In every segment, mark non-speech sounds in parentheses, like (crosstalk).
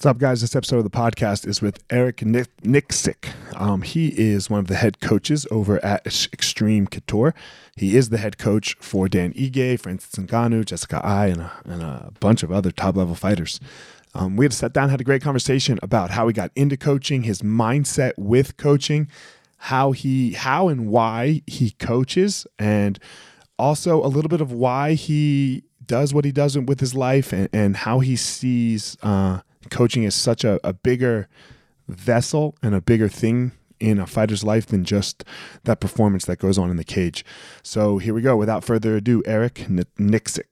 What's up, guys? This episode of the podcast is with Eric Nicksick. Um, he is one of the head coaches over at Xtreme Couture. He is the head coach for Dan Ige, Francis Ngannou, Jessica Eye, and a, and a bunch of other top level fighters. Um, we had sat down, had a great conversation about how he got into coaching, his mindset with coaching, how he, how and why he coaches, and also a little bit of why he does what he does with his life and, and how he sees. Uh, coaching is such a, a bigger vessel and a bigger thing in a fighter's life than just that performance that goes on in the cage. So here we go. Without further ado, Eric N- Nicksick.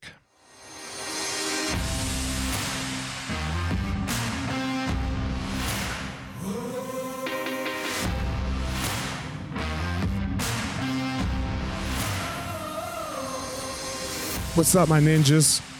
What's up, my ninjas?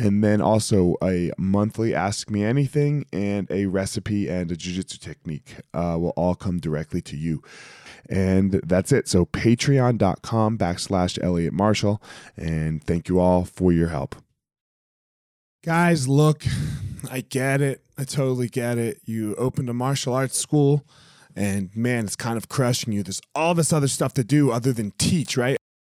and then also a monthly ask me anything and a recipe and a jiu-jitsu technique uh, will all come directly to you. And that's it. So patreon.com backslash elliot marshall and thank you all for your help. Guys look i get it. I totally get it. You opened a martial arts school and man it's kind of crushing you. There's all this other stuff to do other than teach right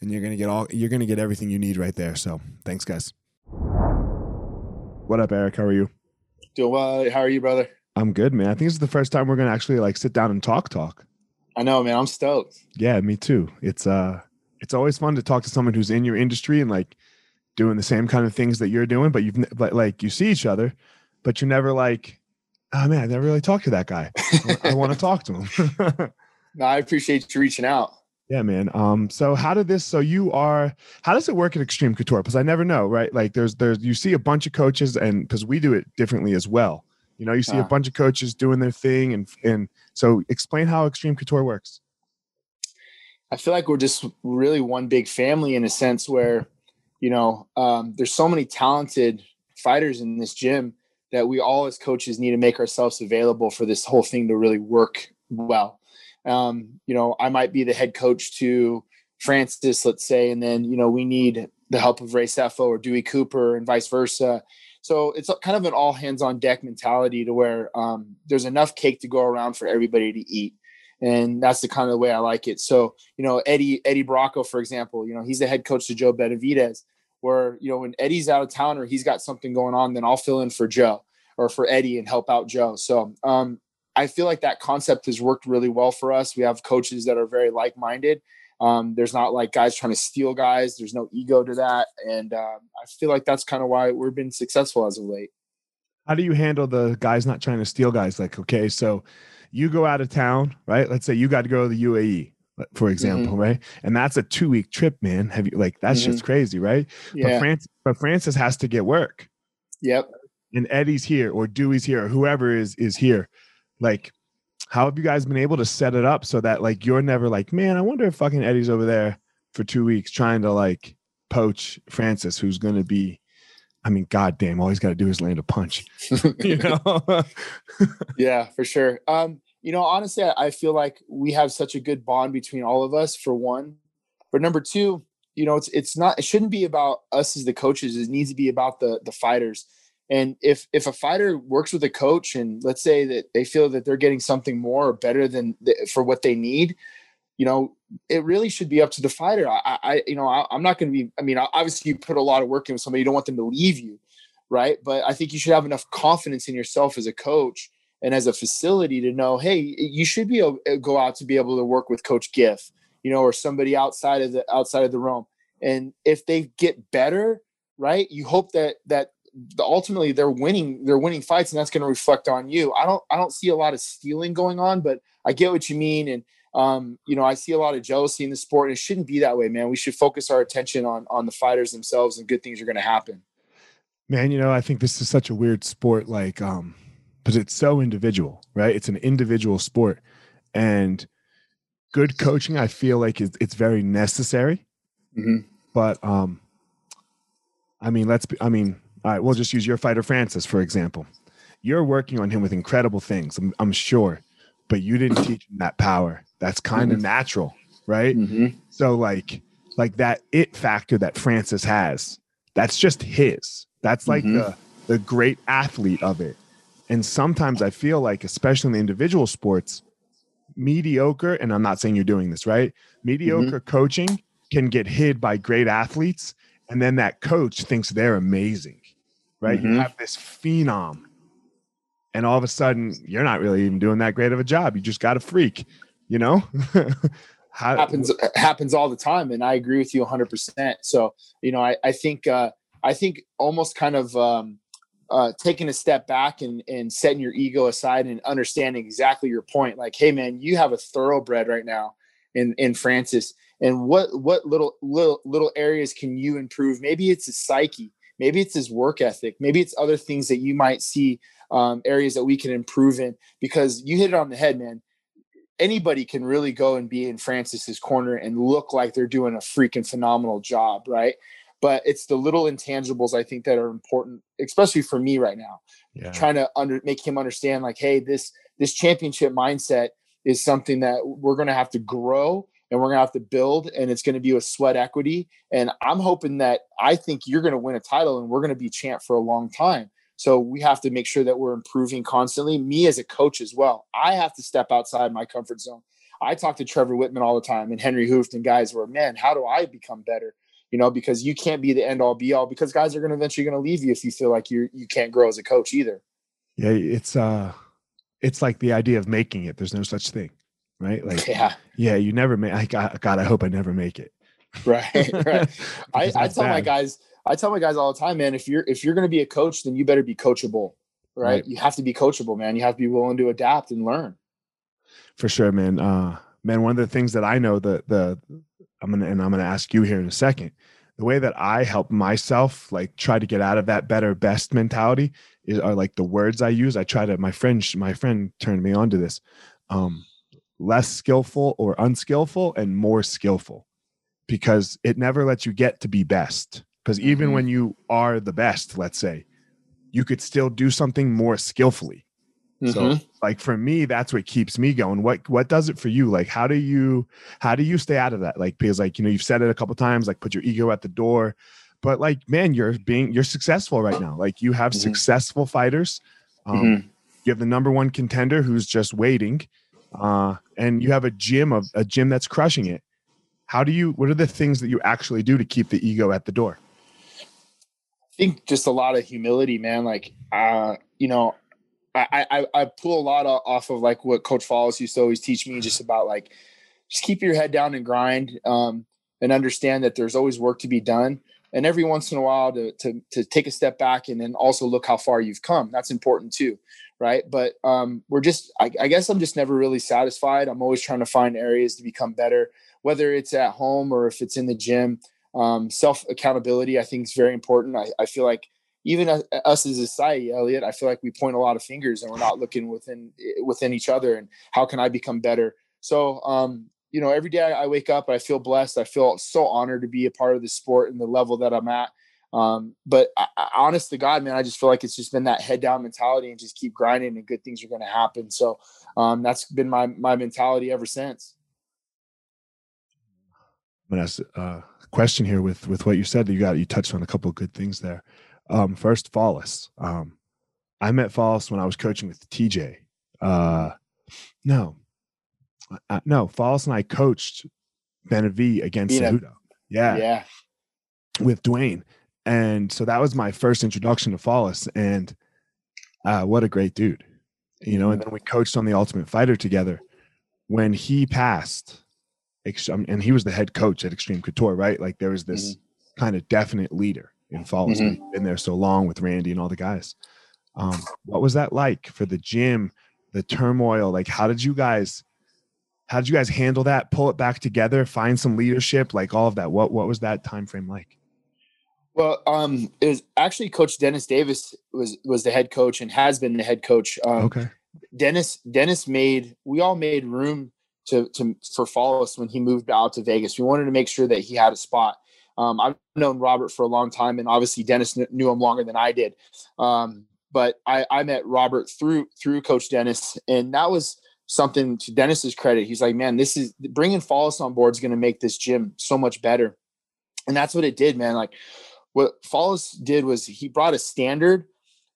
and you're going to get all you're going to get everything you need right there. So, thanks guys. What up, Eric? How are you? Doing well. How are you, brother? I'm good, man. I think it's the first time we're going to actually like sit down and talk talk. I know, man. I'm stoked. Yeah, me too. It's uh it's always fun to talk to someone who's in your industry and like doing the same kind of things that you're doing, but you've but like you see each other, but you're never like oh man, I never really talked to that guy. I, want to talk to him. (laughs) no, I appreciate you reaching out. Yeah, man. Um, so how did this? So you are. How does it work at Xtreme Couture? Because I never know, right? Like, there's, there's, you see a bunch of coaches, and because we do it differently as well. You know, you see uh, a bunch of coaches doing their thing, and and so explain how Xtreme Couture works. I feel like we're just really one big family in a sense where, you know, um, there's so many talented fighters in this gym that we all as coaches need to make ourselves available for this whole thing to really work well. Um, you know, I might be the head coach to Francis, let's say, and then you know we need the help of Ray Sefo or Dewey Cooper and vice versa. So it's kind of an all hands on deck mentality to where um, there's enough cake to go around for everybody to eat. and that's the kind of the way I like it. So, you know, Eddie Eddie Bracco, for example, you know, he's the head coach to Joe Benavidez. Where you know when Eddie's out of town or he's got something going on, then I'll fill in for Joe or for Eddie and help out Joe. So um, I feel like that concept has worked really well for us. We have coaches that are very like minded. Um, there's not like guys trying to steal guys. There's no ego to that, and uh, I feel like that's kind of why we've been successful as of late. How do you handle the guys not trying to steal guys? Like, okay, so you go out of town, right? Let's say you got to go to the UAE, for example, mm-hmm. right? And that's a two week trip, man. Have you like that's mm-hmm. just crazy, right? Yeah. But Francis, but Francis has to get work. Yep. And Eddie's here, or Dewey's here, or whoever is is here. Like, how have you guys been able to set it up so that like you're never like, man, I wonder if fucking Eddie's over there for two weeks trying to like poach Francis, who's going to be I mean, goddamn, all he's got to do is land a punch. (laughs) (laughs) you know? (laughs) yeah, for sure. Um, you know, honestly, I, I feel like we have such a good bond between all of us. For one, but number two, you know, it's it's not. It shouldn't be about us as the coaches. It needs to be about the the fighters. And if if a fighter works with a coach, and let's say that they feel that they're getting something more or better than the, for what they need, you know, it really should be up to the fighter. I, I you know, I, am not going to be. I mean, obviously, you put a lot of work in with somebody. You don't want them to leave you, right? But I think you should have enough confidence in yourself as a coach and as a facility to know, hey, you should be able go out to be able to work with Coach Giff, you know, or somebody outside of the outside of the realm. And if they get better, right, you hope that that ultimately they're winning they're winning fights and that's going to reflect on you i don't i don't see a lot of stealing going on but i get what you mean and um, you know, I see a lot of jealousy in the sport, and it shouldn't be that way, man. We should focus our attention on on the fighters themselves, and good things are going to happen. Man, you know, I think this is such a weird sport, like, um, but it's so individual, right? It's an individual sport, and good coaching, I feel like it's, it's very necessary. Mm-hmm. But, um, I mean, let's be, I mean, all right, we'll just use your fighter, Francis, for example. You're working on him with incredible things, I'm, I'm sure, but you didn't teach him that power that's kind of mm-hmm. natural, right? Mm-hmm. So like like that it factor that Francis has, that's just his. That's like mm-hmm. the the great athlete of it. And sometimes I feel like, especially in the individual sports, mediocre, and I'm not saying you're doing this, right? Mediocre mm-hmm. coaching can get hid by great athletes. And then that coach thinks they're amazing, right? You mm-hmm. have this phenom. And all of a sudden, you're not really even doing that great of a job. You just got a freak you know (laughs) How, happens happens all the time and i agree with you 100% so you know i, I think uh, i think almost kind of um, uh, taking a step back and, and setting your ego aside and understanding exactly your point like hey man you have a thoroughbred right now in in francis and what what little little little areas can you improve maybe it's his psyche maybe it's his work ethic maybe it's other things that you might see um, areas that we can improve in because you hit it on the head man anybody can really go and be in Francis's corner and look like they're doing a freaking phenomenal job, right? But it's the little intangibles I think that are important, especially for me right now. Yeah. Trying to under make him understand, like, hey, this this championship mindset is something that we're going to have to grow and we're going to have to build, and it's going to be with sweat equity. And I'm hoping that I think you're going to win a title, and we're going to be champ for a long time. So we have to make sure that we're improving constantly. Me as a coach as well, I have to step outside my comfort zone. I talk to Trevor Wittman all the time and Henry Hooft and guys where, man, how do I become better? You know, because you can't be the end all be all because guys are going to eventually going to leave you if you feel like you you can't grow as a coach either. Yeah, it's uh it's like the idea of making it. There's no such thing, right? Like (laughs) yeah, yeah, you never make. I God, God, I hope I never make it. (laughs) Right, right. (laughs) I, I tell bad. my guys, I tell my guys all the time, man, if you're if you're going to be a coach, then you better be coachable, right? right? You have to be coachable, man. You have to be willing to adapt and learn. For sure, man. Uh, man, one of the things that I know that the I'm gonna and I'm gonna ask you here in a second. The way that I help myself like try to get out of that better best mentality is are like the words I use. I try to my friend my friend turned me on to this. Um, less skillful or unskillful and more skillful because it never lets you get to be best because even mm-hmm. when you are the best, let's say, you could still do something more skillfully. Mm-hmm. So like for me, that's what keeps me going. What what does it for you? Like how do you how do you stay out of that? Like because like you know you've said it a couple times, like put your ego at the door. But like man, you're being you're successful right now. Like you have mm-hmm. successful fighters. Um, mm-hmm. You have the number one contender who's just waiting. Uh, and you have a gym of a gym that's crushing it. How do you? What are the things that you actually do to keep the ego at the door? I think just a lot of humility, man. Like, uh, you know, I, I, I pull a lot off of like what Coach Follis used to always teach me, just about like, just keep your head down and grind, um, and understand that there's always work to be done. And every once in a while, to to to take a step back and then also look how far you've come. That's important too, right? But um, we're just, I, I guess, I'm just never really satisfied. I'm always trying to find areas to become better, whether it's at home or if it's in the gym. Um, self accountability, I think, is very important. I, I feel like even us as a society, Elliot, I feel like we point a lot of fingers and we're not looking within within each other and how can I become better. So, um, you know, every day I wake up, I feel blessed. I feel so honored to be a part of the sport and the level that I'm at. Um, but I, I, honest to God, man, I just feel like it's just been that head down mentality and just keep grinding and good things are going to happen. So um, that's been my my mentality ever since. I'm gonna ask a question here with with what you said. You got you touched on a couple of good things there. Um, first, Follis. Um, I met Follis when I was coaching with TJ. Uh, no, uh, no, Follis and I coached Benavi against Cejudo. Yeah, yeah, with Duane, and so that was my first introduction to Follis, and uh, what a great dude, you know. And then we coached on the Ultimate Fighter together. When he passed, and he was the head coach at Xtreme Couture, right? Like there was this mm-hmm. kind of definite leader in Follis. Mm-hmm. Been there so long with Randy and all the guys. Um, what was that like for the gym? The turmoil. Like, how did you guys? How did you guys handle that? Pull it back together, find some leadership, like all of that. What what was that time frame like? Well, um, it was actually Coach Dennis Davis was was the head coach and has been the head coach. Um, okay. Dennis Dennis made we all made room to to for Follis when he moved out to Vegas. We wanted to make sure that he had a spot. Um, I've known Robert for a long time, and obviously Dennis kn- knew him longer than I did. Um, but I, I met Robert through through Coach Dennis, and that was something to Dennis's credit. He's like, man, this is bringing Follis on board is going to make this gym so much better, and that's what it did, man. Like what Follis did was he brought a standard,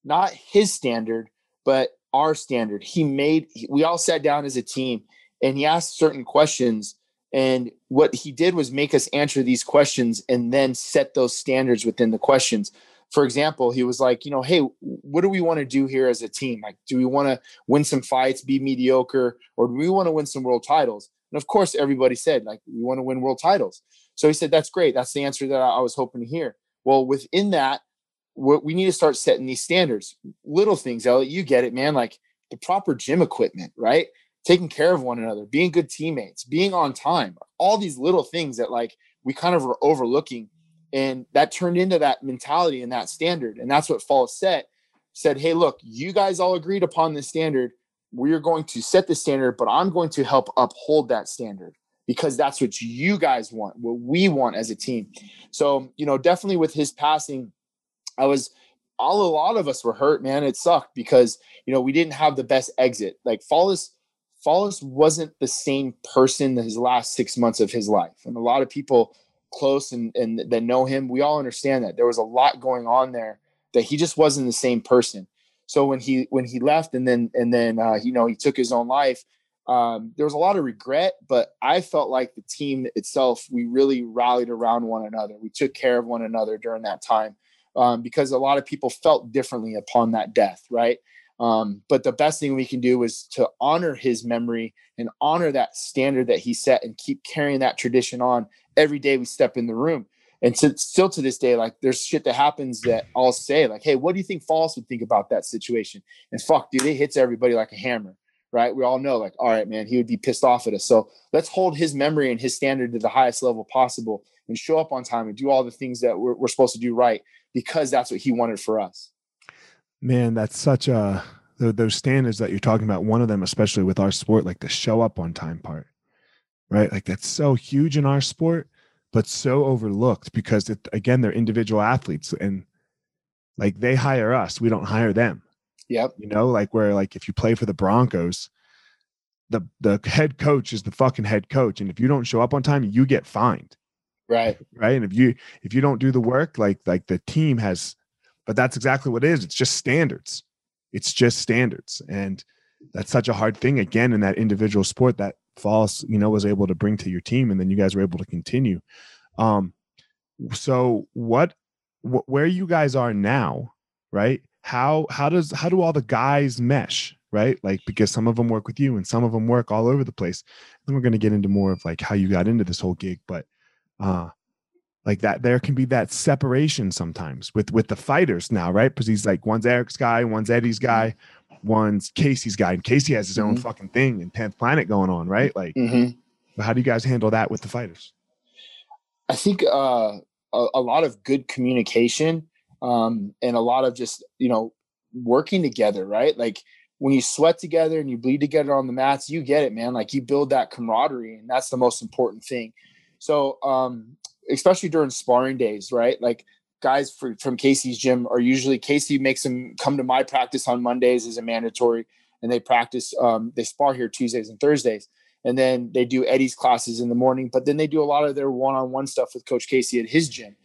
not his standard, but our standard. He made we all sat down as a team, and he asked certain questions and what he did was make us answer these questions and then set those standards within the questions. For example, he was like, you know, hey, what do we want to do here as a team? Like, do we want to win some fights, be mediocre, or do we want to win some world titles? And of course, everybody said, like, we want to win world titles. So he said, that's great. That's the answer that I was hoping to hear. Well, within that, what we need to start setting these standards. Little things, Elliot, you get it, man. Like the proper gym equipment, right? taking care of one another, being good teammates, being on time, all these little things that like we kind of were overlooking. And that turned into that mentality and that standard. And that's what Fall set said, Hey, look, you guys all agreed upon this standard. We're going to set the standard, but I'm going to help uphold that standard because that's what you guys want, what we want as a team. So, you know, definitely with his passing, I was all a lot of us were hurt, man. It sucked because, you know, we didn't have the best exit. Like Follis Follis wasn't the same person his last six months of his life. And a lot of people close and, and that know him, we all understand that there was a lot going on there that he just wasn't the same person. So when he when he left and then and then uh, you know he took his own life, um, there was a lot of regret. But I felt like the team itself, we really rallied around one another. We took care of one another during that time um, because a lot of people felt differently upon that death, right? Um, but the best thing we can do is to honor his memory and honor that standard that he set and keep carrying that tradition on every day we step in the room. And to, still to this day, like there's shit that happens that I'll say, like, hey, what do you think Follis would think about that situation? And fuck, dude, it hits everybody like a hammer, right? We all know, like, all right, man, he would be pissed off at us. So let's hold his memory and his standard to the highest level possible and show up on time and do all the things that we're, we're supposed to do right because that's what he wanted for us. Man, that's such a those standards that you're talking about. One of them, especially with our sport, like the show up on time part, right? Like that's so huge in our sport, but so overlooked because it, again, they're individual athletes and like they hire us, we don't hire them. Yep. You know, like where like if you play for the Broncos, the the head coach is the fucking head coach, and if you don't show up on time, you get fined. Right. Right. And if you if you don't do the work, like like the team has but that's exactly what it is. It's just standards. It's just standards. And that's such a hard thing again in that individual sport that Follis, you know, was able to bring to your team, and then you guys were able to continue. Um, so what, wh- where you guys are now, right? How how does how do all the guys mesh, right? Like because some of them work with you and some of them work all over the place. And we're going to get into more of like how you got into this whole gig, but uh like that there can be that separation sometimes with with the fighters now, right? Because he's like one's Eric's guy, one's Eddie's guy, one's Casey's guy, and Casey has his own Mhm. fucking thing and 10th planet going on, right? Like Mhm. but how do you guys handle that with the fighters? I think uh, a, a lot of good communication um, and a lot of just you know working together, right? Like when you sweat together and you bleed together on the mats, you get it, man. Like you build that camaraderie, and that's the most important thing. So, um, especially during sparring days, right? Like guys for, from Casey's gym are usually Casey makes them come to my practice on Mondays as a mandatory, and they practice. Um, they spar here Tuesdays and Thursdays and then they do Eddie's classes in the morning. But then they do a lot of their one-on-one stuff with Coach Casey at his gym.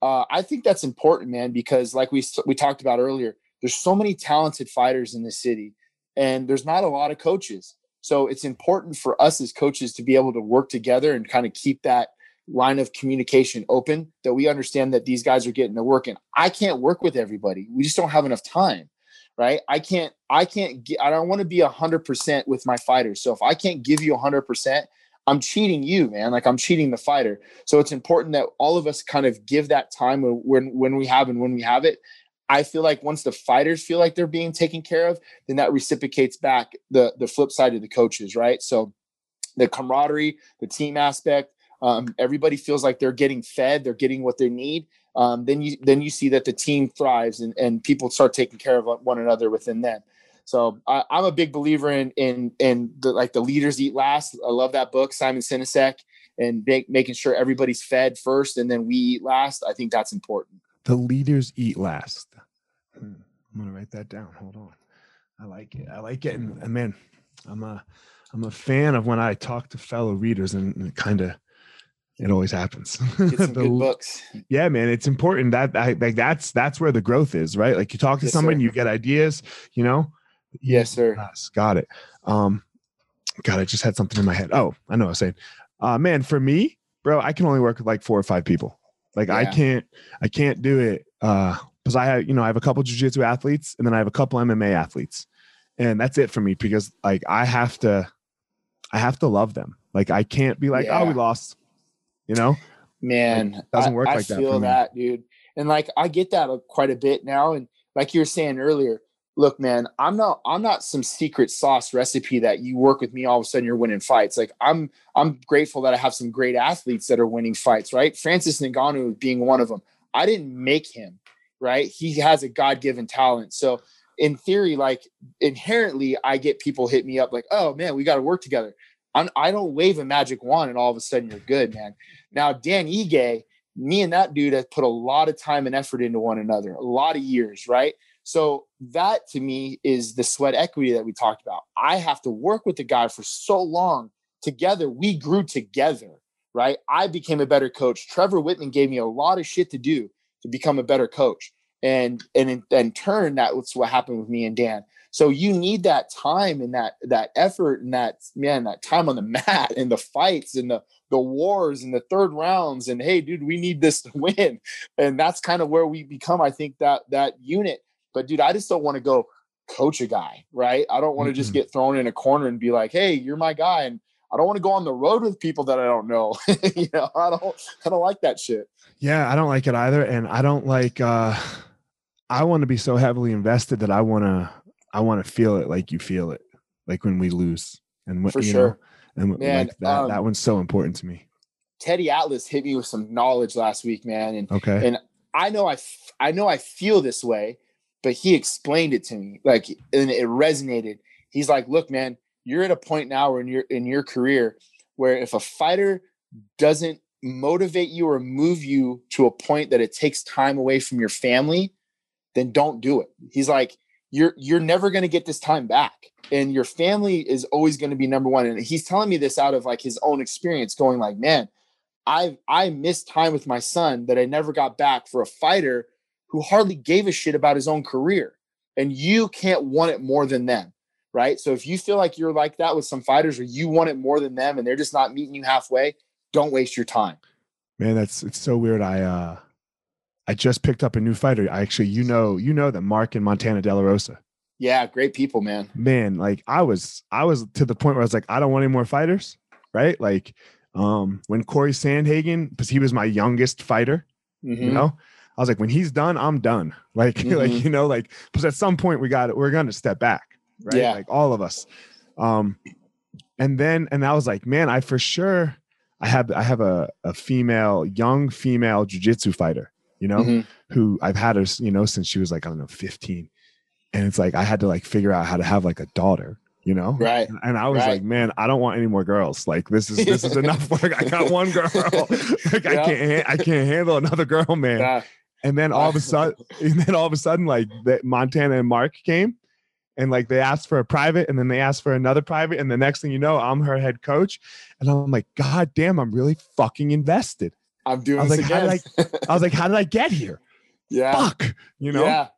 Uh, I think that's important, man, because like we we talked about earlier, there's so many talented fighters in the city, and there's not a lot of coaches. So it's important for us as coaches to be able to work together and kind of keep that line of communication open. That we understand that these guys are getting to work, and I can't work with everybody. We just don't have enough time right? I can't, I can't, gi- I don't want to be hundred percent with my fighters. So if I can't give you hundred percent, I'm cheating you, man. Like I'm cheating the fighter. So it's important that all of us kind of give that time when, when, we have and when we have it. I feel like once the fighters feel like they're being taken care of, then that reciprocates back the the flip side of the coaches, right? So the camaraderie, the team aspect, um, everybody feels like they're getting fed, they're getting what they need. Um, then you then you see that the team thrives and, and people start taking care of one another within them. So I, I'm a big believer in in in the like the leaders eat last. I love that book, Simon Sinek, and make, making sure everybody's fed first and then we eat last. I think that's important. The leaders eat last. Hmm, I'm gonna write that down. Hold on. I like it. I like it. And man, I'm a I'm a fan of when I talk to fellow readers and, and kind of it always happens. Get some (laughs) The good books. yeah, man, it's important that I, like that's that's where the growth is, right? Like you talk to Yes, someone, sir. you get ideas, you know. Yes, sir. Yes, got it. Um, God, I just had something in my head. Oh, I know. what I was saying, uh, man, for me, bro, I can only work with like four or five people. Like I can't, I can't do it uh, because I have, you know, I have a couple jujitsu athletes and then I have a couple MMA athletes, and that's it for me because like I have to, I have to love them. Like I can't be like, oh, we lost, you know. man doesn't work I, like that for feel that dude and like i get that quite a bit now and like you were saying earlier look man i'm not i'm not some secret sauce recipe that you work with me all of a sudden you're winning fights. Like i'm i'm grateful that i have some great athletes that are winning fights right? Francis ngannou being one of them. I didn't make him right? He has a god-given talent. So in theory like inherently i get people hit me up like oh man we got to work together. I'm, i don't wave a magic wand and all of a sudden you're good man. Now, Dan Ige, me and that dude have put a lot of time and effort into one another, a lot of years, right? So that to me is the sweat equity that we talked about. I have to work with the guy for so long. Together, we grew together, right? I became a better coach. Trevor Wittman gave me a lot of shit to do to become a better coach. And and in, in turn, that's what happened with me and Dan. So you need that time and that that effort and that man, that time on the mat and the fights and the the wars and the third rounds and hey dude we need this to (laughs) win and that's kind of where we become i think that that unit but dude i just don't want to go coach a guy right i don't want to just Mhm. get thrown in a corner and be like hey you're my guy and i don't want to go on the road with people that i don't know (laughs) you know i don't i don't like that shit Yeah, I don't like it either, and I don't like. uh I want to be so heavily invested that I want to. I want to feel it like you feel it, like when we lose, and when For you sure. know, and Man, like that. um, that one's so important to me. teddy atlas hit me with some knowledge last week man and Okay. and I know I f- I know I feel this way, but he explained it to me like and it resonated. He's like, "Look, man, you're at a point now in your in your career where if a fighter doesn't motivate you or move you to a point that it takes time away from your family, then don't do it." He's like, "You're you're never going to get this time back, and your family is always going to be number one." And he's telling me this out of like his own experience, going like, "Man." I I missed time with my son that I never got back for a fighter who hardly gave a shit about his own career. And you can't want it more than them. right? So if you feel like you're like that with some fighters or you want it more than them and they're just not meeting you halfway, don't waste your time. Man, that's it's so weird. I uh I just picked up a new fighter. I actually you know, you know that Mark and Montana De La Rosa. Yeah, great people, man. Man, like I was I was to the point where I was like, I don't want any more fighters, right? Like um when Corey Sandhagen, because he was my youngest fighter, Mhm. you know, I was like, when he's done, I'm done. (laughs) Like, (laughs) like Mhm. you know, like because at some point we got we're gonna step back, right? Yeah. Like all of us. Um, and then and I was like, man, I for sure I have I have a, a female, young female jujitsu fighter, you know, Mhm. who I've had her, you know, since she was like, I don't know, 15. And it's like I had to like figure out how to have like a daughter, you know? Right. And I was Right. like, man, I don't want any more girls. Like this is this is (laughs) enough work. I got one girl. like I can't I can't handle another girl, man. Yeah. And then all of a sudden, (laughs) (laughs) and then all of a sudden, like that Montana and Mark came, and like they asked for a private, and then they asked for another private, and the next thing you know, I'm her head coach, and I'm like, God damn, I'm really fucking invested. I'm doing I was this like, how did I (laughs) was like, how did I get here? yeah. Fuck, you know? Yeah.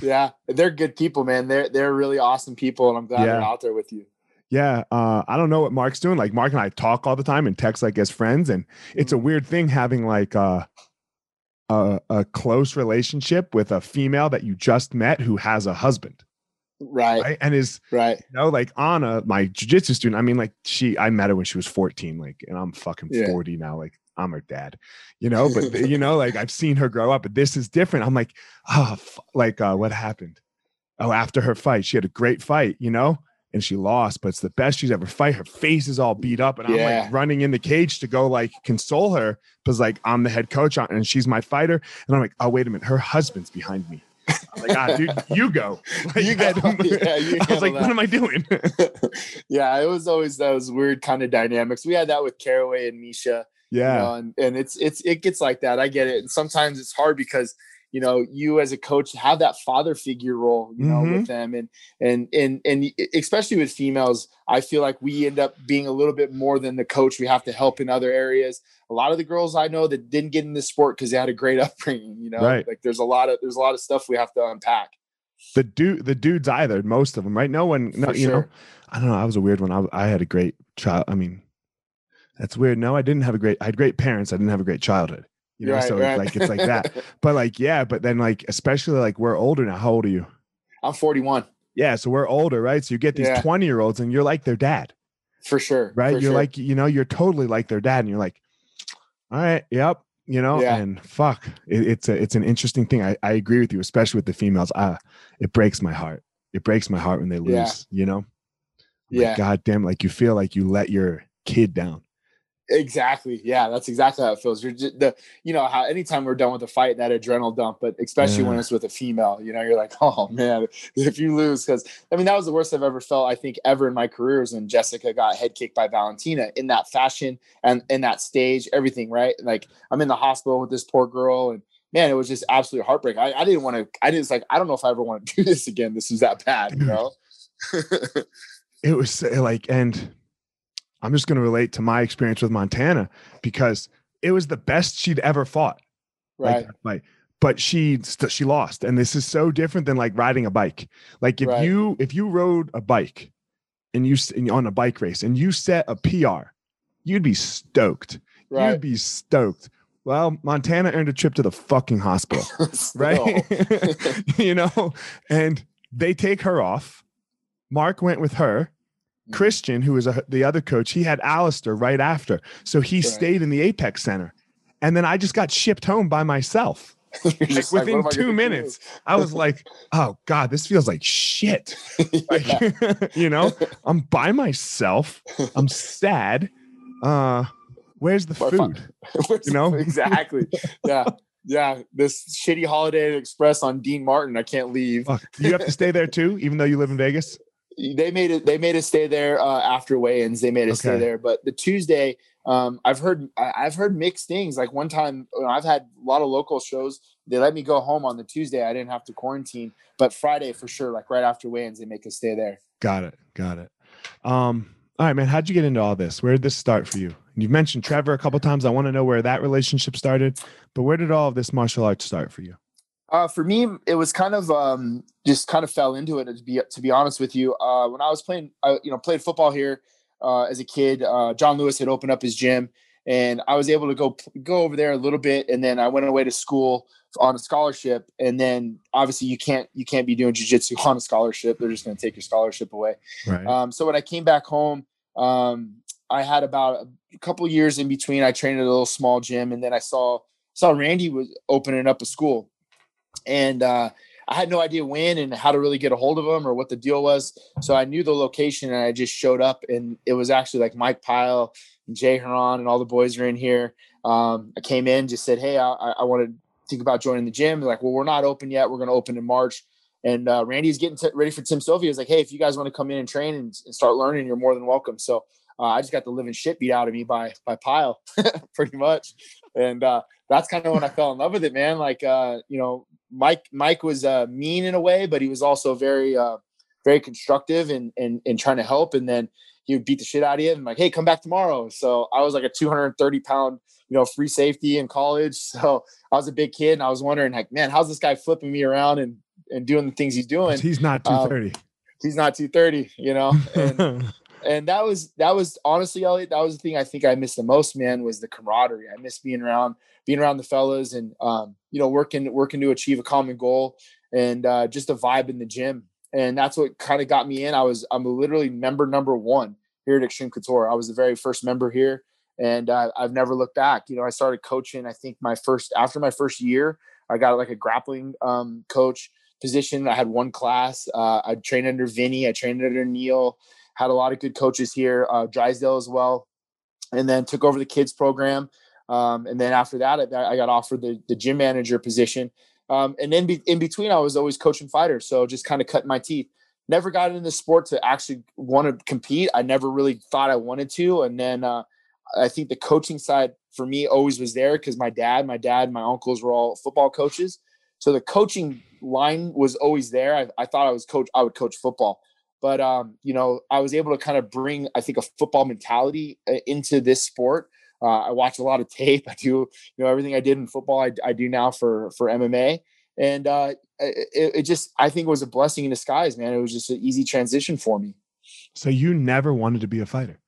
Yeah. They're good people, man. They're they're really awesome people, and I'm glad they're out there with you. Yeah, uh, I don't know what Mark's doing. Like Mark and I talk all the time and text like as friends, and it's a Mhm. weird thing having like uh, a a close relationship with a female that you just met who has a husband, Right. Right. right? And is you know, like Anna, my jujitsu student. I mean, like she, I met her when she was 14, like, and I'm fucking Yeah. 40 now. Like, I'm her dad, you know, but (laughs) you know, like I've seen her grow up, but this is different. I'm like, oh, like, uh, what happened? Oh, after her fight, she had a great fight, you know, and she lost, but it's the best she's ever fight. Her face is all beat up, and I'm like running in the cage to go like console her because like I'm the head coach on- and she's my fighter, and I'm like, oh wait a minute, her husband's behind me. I'm like, ah, dude, (laughs) you go. Like, You I go. (laughs) Yeah, (laughs) you I was like, handle what am I doing? yeah, it was always those weird kind of dynamics. We had that with Caraway and Miesha. yeah. you know, and, and it's it's it gets like that. I get it. And sometimes it's hard because you know you as a coach have that father figure role, you know, Mhm. with them, and and and and especially with females, I feel like we end up being a little bit more than the coach. We have to help in other areas. A lot of the girls I know that didn't get in this sport because they had a great (laughs) upbringing, you know, Right. like there's a lot of there's a lot of stuff we have to unpack. the dude the dudes either most of them right no one no you know i don't know i was a weird one I, I had a great child i mean that's weird no i didn't have a great i had great parents i didn't have a great childhood you know Right, so right. like it's like that (laughs) but like yeah but then like especially like we're older now how old are you I'm 41 yeah so we're older right so you get these Yeah. 20 year olds and you're like their dad for sure. right for you're sure. like you know you're totally like their dad and you're like all right yep you know Yeah. and fuck it, it's a it's an interesting thing I, I agree with you especially with the females uh it breaks my heart it breaks my heart when they lose Yeah. you know Like, yeah. god damn like you feel like you let your kid down Exactly. Yeah, that's exactly how it feels. You're just the, you know, how anytime we're done with a fight, that adrenal dump, but especially when it's with a female, you know, you're like, (laughs) oh man, if you lose, because I mean, that was the worst I've ever felt, I think, ever in my career is when Jessica got head kicked by Valentina in that fashion and in that stage, everything, right? Like, I'm in the hospital with this poor girl, and man, it was just absolute heartbreak. I, I didn't want to, I didn't, like, I don't know if I ever want to (laughs) do this again. This was that bad, you (laughs) know? it was uh, like and i'm just going to relate to my experience with montana because it was the best she'd ever fought right. that fight. but she she lost and this is so different than like riding a bike like if Right. you if you rode a bike and you and on a bike race and you set a pr you'd be stoked Right. you'd be stoked well montana earned a trip to the fucking hospital (laughs) right (laughs) (laughs) you know and they take her off mark went with her. Christian who was a, the other coach he had Alistair right after so he Right. stayed in the apex center and then i just got shipped home by myself (laughs) like within I two minutes i was like oh god this feels like shit (laughs) like, (laughs) you know i'm by myself i'm sad uh where's the Or if I- food you know? exactly. Yeah. Yeah. This shitty holiday express on Dean Martin. I can't leave. Fuck. You have to stay there too even though you live in vegas They made it, they made us stay there uh, after weigh-ins. They made us stay there. But the Tuesday, um, I've heard, I've heard mixed things. Like one time you know, I've had a lot of local shows. They let me go home on the Tuesday. I didn't have to quarantine, but Friday for sure, like right after weigh-ins, they make us stay there. Got it. Got it. Um, all right, man. How'd you get into all this? Where did this start for you? And you've mentioned Trevor a couple times. I want to know where that relationship started, but where did all of this martial arts start for you? Uh, for me, it was kind of um, just kind of fell into it. To be to be honest with you, uh, when I was playing, I, you know, played football here uh, as a kid. Uh, John Lewis had opened up his gym, and I was able to go go over there a little bit, and then I went away to school on a scholarship. And then obviously you can't you can't be doing jujitsu on a scholarship; they're just going to take your scholarship away. Right. Um, so when I came back home, um, I had about a couple years in between. I trained at a little small gym, and then I saw saw Randy was opening up a school, and uh, I had no idea when and how to really get a hold of him or what the deal was. So I knew the location, and I just showed up, and it was actually like Mike Pyle and Jay Hieron and all the boys are in here. Um, I came in, just said, "Hey, I, I want to think about joining the gym." They're like, "Well, we're not open yet. We're going to open in March." And uh, Randy's getting t- ready for Tim Sylvia. He's like, "Hey, if you guys want to come in and train and, and start learning, you're more than welcome." So uh, I just got the living shit beat out of me by by Pyle, (laughs) pretty much, and uh, that's kind of when I fell in love with it, man. Like uh, you know, Mike Mike was uh, mean in a way, but he was also very uh, very constructive and and and trying to help. And then he would beat the shit out of you and like, hey, come back tomorrow. So I was like a 230 pound, you know, free safety in college. (laughs) So I was a big kid and I was wondering like, man, how's this guy flipping me around and and doing the things he's doing? He's not 230. Um, he's not 230, you know. (laughs) And, and that was that was honestly, Elliot, that was the thing I think I missed the most, man, was the camaraderie. I missed being around being around the fellas and um, you know, working working to achieve a common goal and uh, just a vibe in the gym. And that's what kind of got me in. I was I'm literally member number one here at Xtreme Couture. I was the very first member here, and uh, I've never looked back. You know, I started coaching. I think my first after my first year, I got like a grappling um, coach position. I had one class. Uh, I trained under Vinny. I trained under Neil. Had a lot of good coaches here, uh, Drysdale as well, and then took over the kids program. Um, and then after that, I, I got offered the, the gym manager position. Um, and then be, in between, I was always coaching fighters, so just kind of cutting my teeth. Never got into the sport to actually want to compete. I never really thought I wanted to, and then uh, I think the coaching side for me always was there because my dad, my dad, my uncles were all football coaches, so the coaching line was always there. I, I thought I was coach. I would coach football, but um, you know, I was able to kind of bring I think a football mentality uh, into this sport uh, I watch a lot of tape. (laughs) I do, you know, everything I did in football, I, I do now for for MMA, and uh, it, it just I think it was a blessing in disguise, man. It was just an easy transition for me. So you never wanted to be a fighter?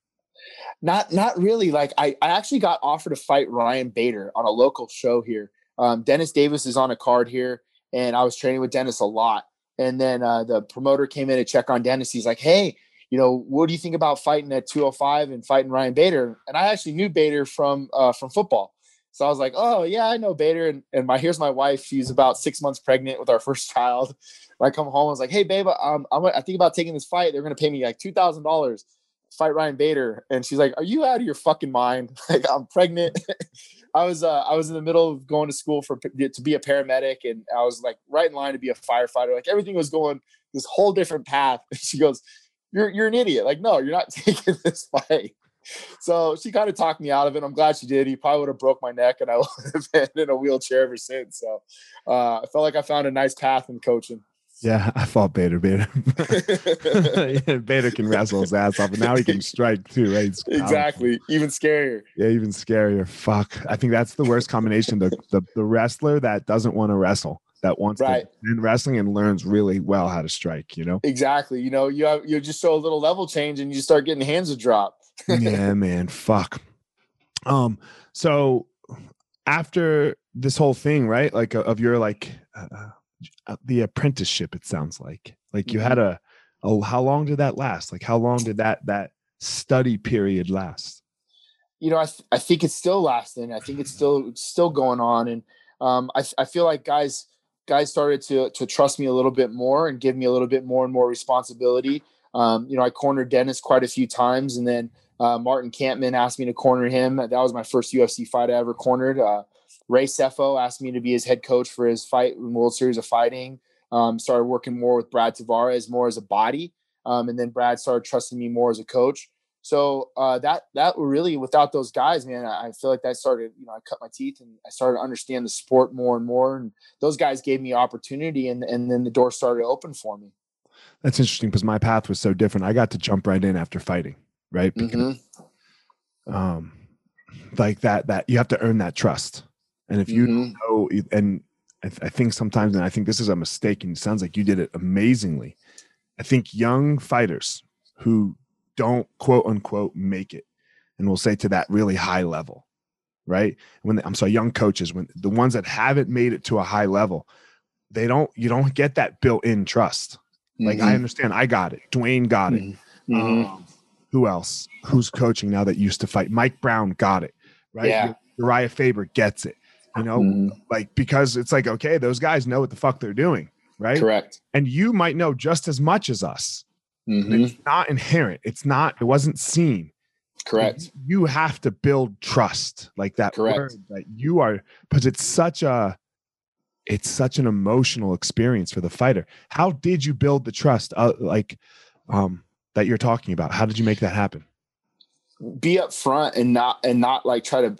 Not not really. Like I, I actually got offered to fight Ryan Bader on a local show here. Um, Dennis Davis is on a card here, and I was training with Dennis a lot. And then uh, the promoter came in to check on Dennis. He's like, "Hey, you know, what do you think about fighting at 205 and fighting Ryan Bader? And I actually knew Bader from uh, from football. So I was like, oh yeah, I know Bader. And, and my here's my wife. She's about six months pregnant with our first (laughs) child. I come home, I was like, hey babe, um, I'm, I think about taking this fight. They're gonna pay me like two thousand dollars fight Ryan Bader. And she's like, are you out of your fucking mind? (laughs) like I'm pregnant. (laughs) I was uh, I was in the middle of going to school for to be a paramedic, and I was like right in line to be a firefighter. Like everything was going this whole different path. And (laughs) she goes, you're you're an idiot. Like, no, you're not taking this fight. So she kind of talked me out of it. I'm glad she did. He probably would have broke my neck, and I would have been in a wheelchair ever since. So uh, I felt like I found a nice path in coaching. Yeah, (laughs) I fought Bader. Bader, yeah, (laughs) (laughs) Bader can wrestle his ass off, and now he can strike too, right? exactly, even scarier. Yeah, even scarier. Fuck, I think that's the worst combination. The the, the wrestler that doesn't want to wrestle that wants right. to in wrestling and learns really well how to strike, you know? Exactly. You know, you have, you just show a little level change and you start getting hands to drop. yeah, man. Fuck. Um, so after this whole thing, right? Like uh, of your like uh, the apprenticeship, it sounds like like you mm-hmm. had a, oh, how long did that last? Like how long did that that study period last? You know, I, th- I think it's still lasting. I think it's still it's still going on, and um, I, I feel like guys guys started to to trust me a little bit more and give me a little bit more and more responsibility. Um, you know, I cornered Dennis quite a few times, and then uh, Martin Kampmann asked me to corner him. That was my first UFC fight I ever cornered. Uh, Ray Sefo asked me to be his head coach for his fight in World Series of Fighting. Um, started working more with Brad Tavares more as a body, um, and then Brad started trusting me more as a coach. So uh, that that really, without those guys, man, I, feel like that started. You know, I cut my teeth and I started to understand the sport more and more. And those guys gave me opportunity, and and then the door started to open for me. That's interesting because my path was so different. I got to jump right in after fighting, right? Because, mm-hmm. um, like that that you have to earn that trust, and if you mm-hmm. know, and I, th- I think sometimes, and I think this is a mistake, and it sounds like you did it amazingly. I think young fighters who don't quote unquote make it, and we'll say to that really high level, right? When they, I'm sorry, young coaches, when the ones that haven't made it to a high level, they don't, you don't get that built-in trust. Like Mm-hmm. I understand, I got it. Duane got it. Mhm. Um, who else? Who's coaching now that used to fight? Mike Brown got it, right? Yeah. Uriah Faber gets it. You know, Mhm. like because it's like okay, those guys know what the fuck they're doing, right? Correct. And you might know just as much as us. Mhm. It's not inherent. It's not. It wasn't seen. Correct. You have to build trust, like that Correct. that you are, because it's such a, it's such an emotional experience for the fighter. How did you build the trust, uh, like, um, that you're talking about? How did you make that happen? Be up front and not and not like try to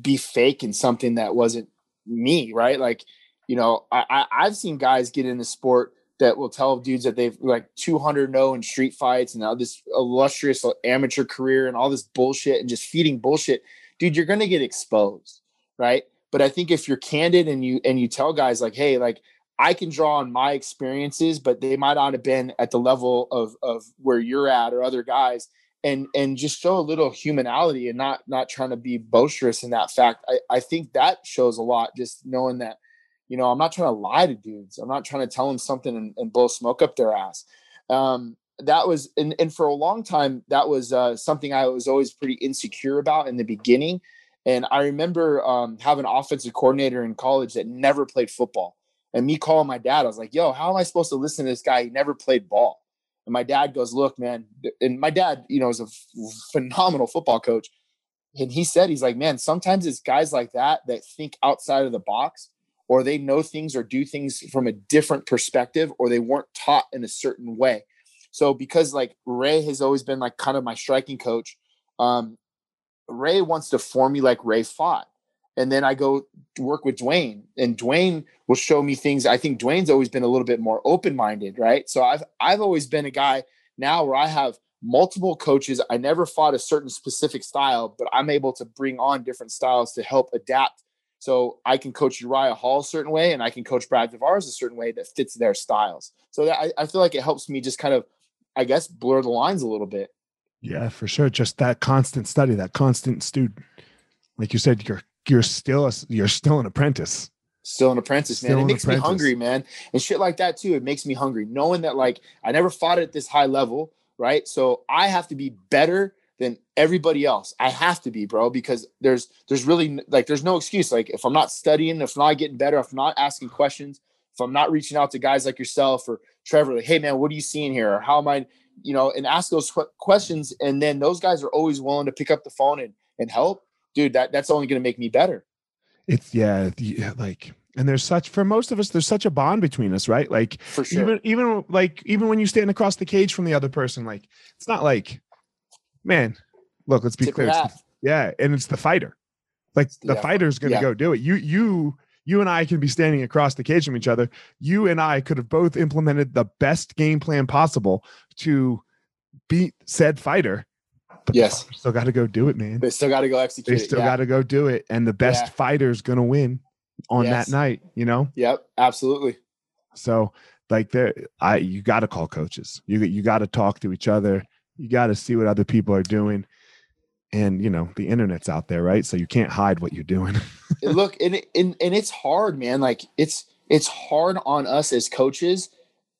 be fake in something that wasn't me, right? Like, you know, I, I I've seen guys get in the sport that will tell dudes that they've like 200 no in street fights and now this illustrious amateur career and all this bullshit and just feeding bullshit. Dude, you're gonna get exposed, right? But I think if you're candid and you and you tell guys like, hey, like I can draw on my experiences, but they might not have been at the level of of where you're at or other guys, and and just show a little humanality and not not trying to be boisterous in that fact. I, I think that shows a lot. Just knowing that, you know, I'm not trying to lie to dudes. I'm not trying to tell them something and, and blow smoke up their ass. Um, that was and, and for a long time that was uh, something I was always pretty insecure about in the beginning. And I remember um, having an offensive coordinator in college that never played football. And me calling my dad, I was like, yo, how am I supposed to listen to this guy? He never played ball. And my dad goes, look, man. And my dad, you know, is a f- phenomenal football coach. And he said, he's like, man, sometimes it's guys like that that think outside of the box or they know things or do things from a different perspective or they weren't taught in a certain way. So because like Ray has always been like kind of my striking coach, um, Ray wants to form me like Ray fought. And then I go work with Duane, and Duane will show me things. I think Duane's always been a little bit more open-minded, right? So I've I've always been a guy now where I have multiple coaches. I never fought a certain specific style, but I'm able to bring on different styles to help adapt. So I can coach Uriah Hall a certain way, and I can coach Brad Tavares a certain way that fits their styles. So that I, I feel like it helps me just kind of, I guess, blur the lines a little bit. Yeah, for sure. Just that constant study, that constant student. Like you said, you're you're still a, you're still an apprentice. Still an apprentice, Still man. It makes apprentice. me hungry, man. And shit like that too. It makes me hungry. Knowing that like I never fought at this high level, right? So I have to be better than everybody else. I have to be, bro, because there's there's really like there's no excuse. Like if I'm not studying, if I'm not getting better, if I'm not asking questions, if I'm not reaching out to guys like yourself or Trevor, like, hey man, what are you seeing here? Or how am I, you know, and ask those que- questions. And then those guys are always willing to pick up the phone and and help. Dude, that that's only gonna make me better. It's yeah, like and there's such for most of us there's such a bond between us, right? Like For sure. even even like even when you stand across the cage from the other person, like it's not like man, look, let's be Tip clear. yeah, and it's the fighter. Like the Yeah. fighter's gonna Yeah. go do it. You you you and I can be standing across the cage from each other. You and I could have both implemented the best game plan possible to beat said fighter. But Yes. still got to go do it, man. They still got to go execute. They still yeah. got to go do it, and the best Yeah. fighter's gonna win on Yes. that night. You know. Yep, absolutely. So like there, I you got to call coaches. You you got to talk to each other. You got to see what other people are doing, and you know the internet's out there, right? So you can't hide what you're doing. (laughs) Look, and, and and it's hard, man. Like it's it's hard on us as coaches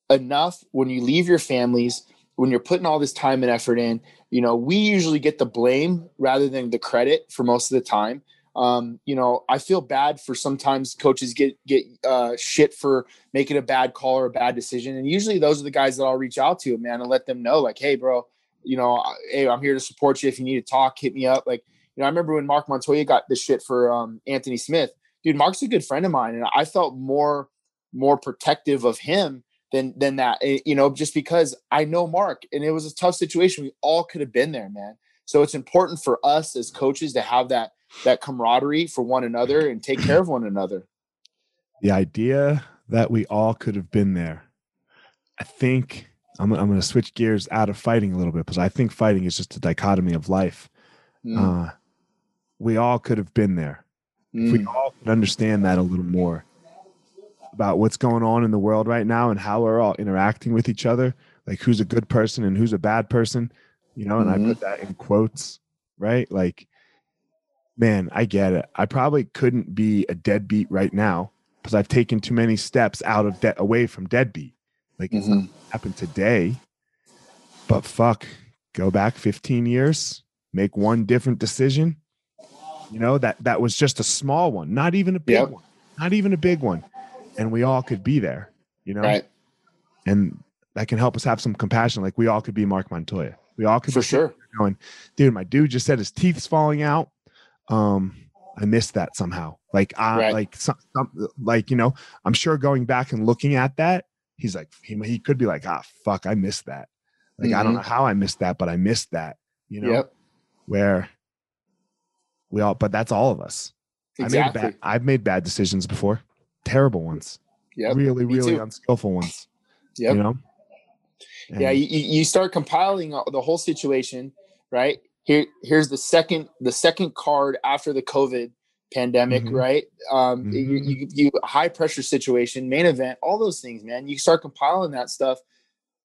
enough when you leave your families, when you're putting all this time and effort in. You know, we usually get the blame rather than the credit for most of the time. Um, you know, I feel bad for sometimes coaches get get uh, shit for making a bad call or a bad decision, and usually those are the guys that I'll reach out to, man, and let them know, like, hey, bro, you know, hey, I'm here to support you. If you need to talk, hit me up. Like, you know, I remember when Mark Montoya got this shit for um, Anthony Smith. Dude, Mark's a good friend of mine, and I felt more more protective of him than than that. eh, You know, just because I know Mark, and it was a tough situation. We all could have been there, man. So it's important for us as coaches to have that that camaraderie for one another and take care of one another. the idea that we all could have been there. I think I'm, I'm going to switch gears out of fighting a little bit because I think fighting is just a dichotomy of life. Mm, Uh, we all could have been there. If we mm, all could understand that a little more, about what's going on in the world right now and how we're all interacting with each other, like who's a good person and who's a bad person, you know, and Mhm. I put that in quotes, right? Like, man, I get it. I probably couldn't be a deadbeat right now because I've taken too many steps out of debt away from deadbeat. Like it's not Mhm. happened today, but fuck, go back 15 years, make one different decision. You know, that that was just a small one, not even a big Yep. one, not even a big one. And we all could be there, you know, Right. and that can help us have some compassion. Like we all could be Mark Montoya. We all could For sure. going, dude, my dude just said his teeth's falling out. Um, I missed that somehow. Like I Right. like some, some like you know, I'm sure going back and looking at that, he's like he, he could be like, ah fuck, I missed that. Like I don't Mhm. know how I missed that, but I missed that, you know, Yep. where we all but that's all of us. I made Exactly. bad I've made bad decisions before. Terrible ones. Yeah. Really, really too. unskillful ones. Yep. You know? yeah And- you, you you start compiling the whole situation right here here's the second the second card after the covid pandemic Mhm. right um you, Mhm. you, you high pressure situation main event all those things man you start compiling that stuff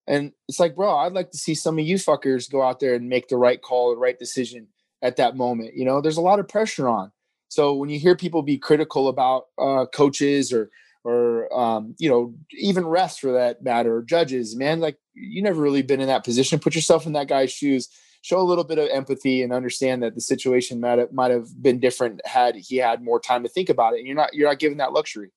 and it's like bro i'd like to see some of you fuckers go out there and make the right call the right decision at that moment you know there's a lot of pressure on so when you hear people be critical about uh coaches or or um, you know even refs for that matter or judges man like you never really been in that position put yourself in that guy's shoes show a little bit of empathy and understand that the situation might have, might have been different had he had more time to think about it and you're not you're not given that luxury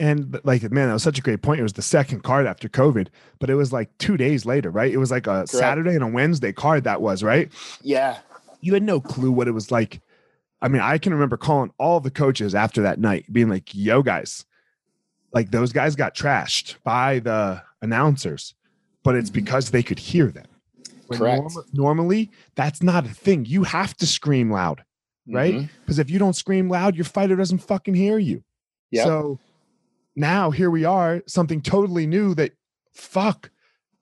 And like, man, that was such a great point. It was the second card after COVID, but it was like two days later, right? It was like a Saturday and a Wednesday card that was, right? yeah You had no clue what it was like. I mean, I can remember calling all the coaches after that night, being like, yo, guys, like those guys got trashed by the announcers, but it's Mhm. because they could hear them. When Correct. norma- normally, that's not a thing. You have to scream loud, right? Because if you don't scream loud, your fighter doesn't fucking hear you. Yep. So now here we are, something totally new that fuck,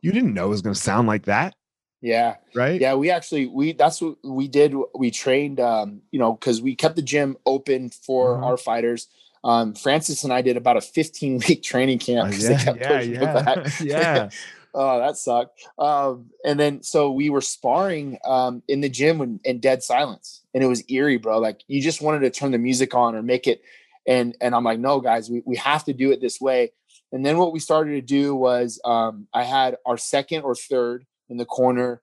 you didn't know it was going to sound like that, yeah right? yeah we actually we that's what we did we trained um you know because we kept the gym open for Mhm. our fighters um francis and i did about a 15 week (laughs) training camp Uh, 'cause they yeah, kept yeah, pushing it back. yeah, (laughs) yeah. (laughs) oh that sucked um and then so we were sparring um in the gym when, in dead silence and it was eerie bro like you just wanted to turn the music on or make it and and i'm like no guys we, we have to do it this way and then what we started to do was um i had our second or third in the corner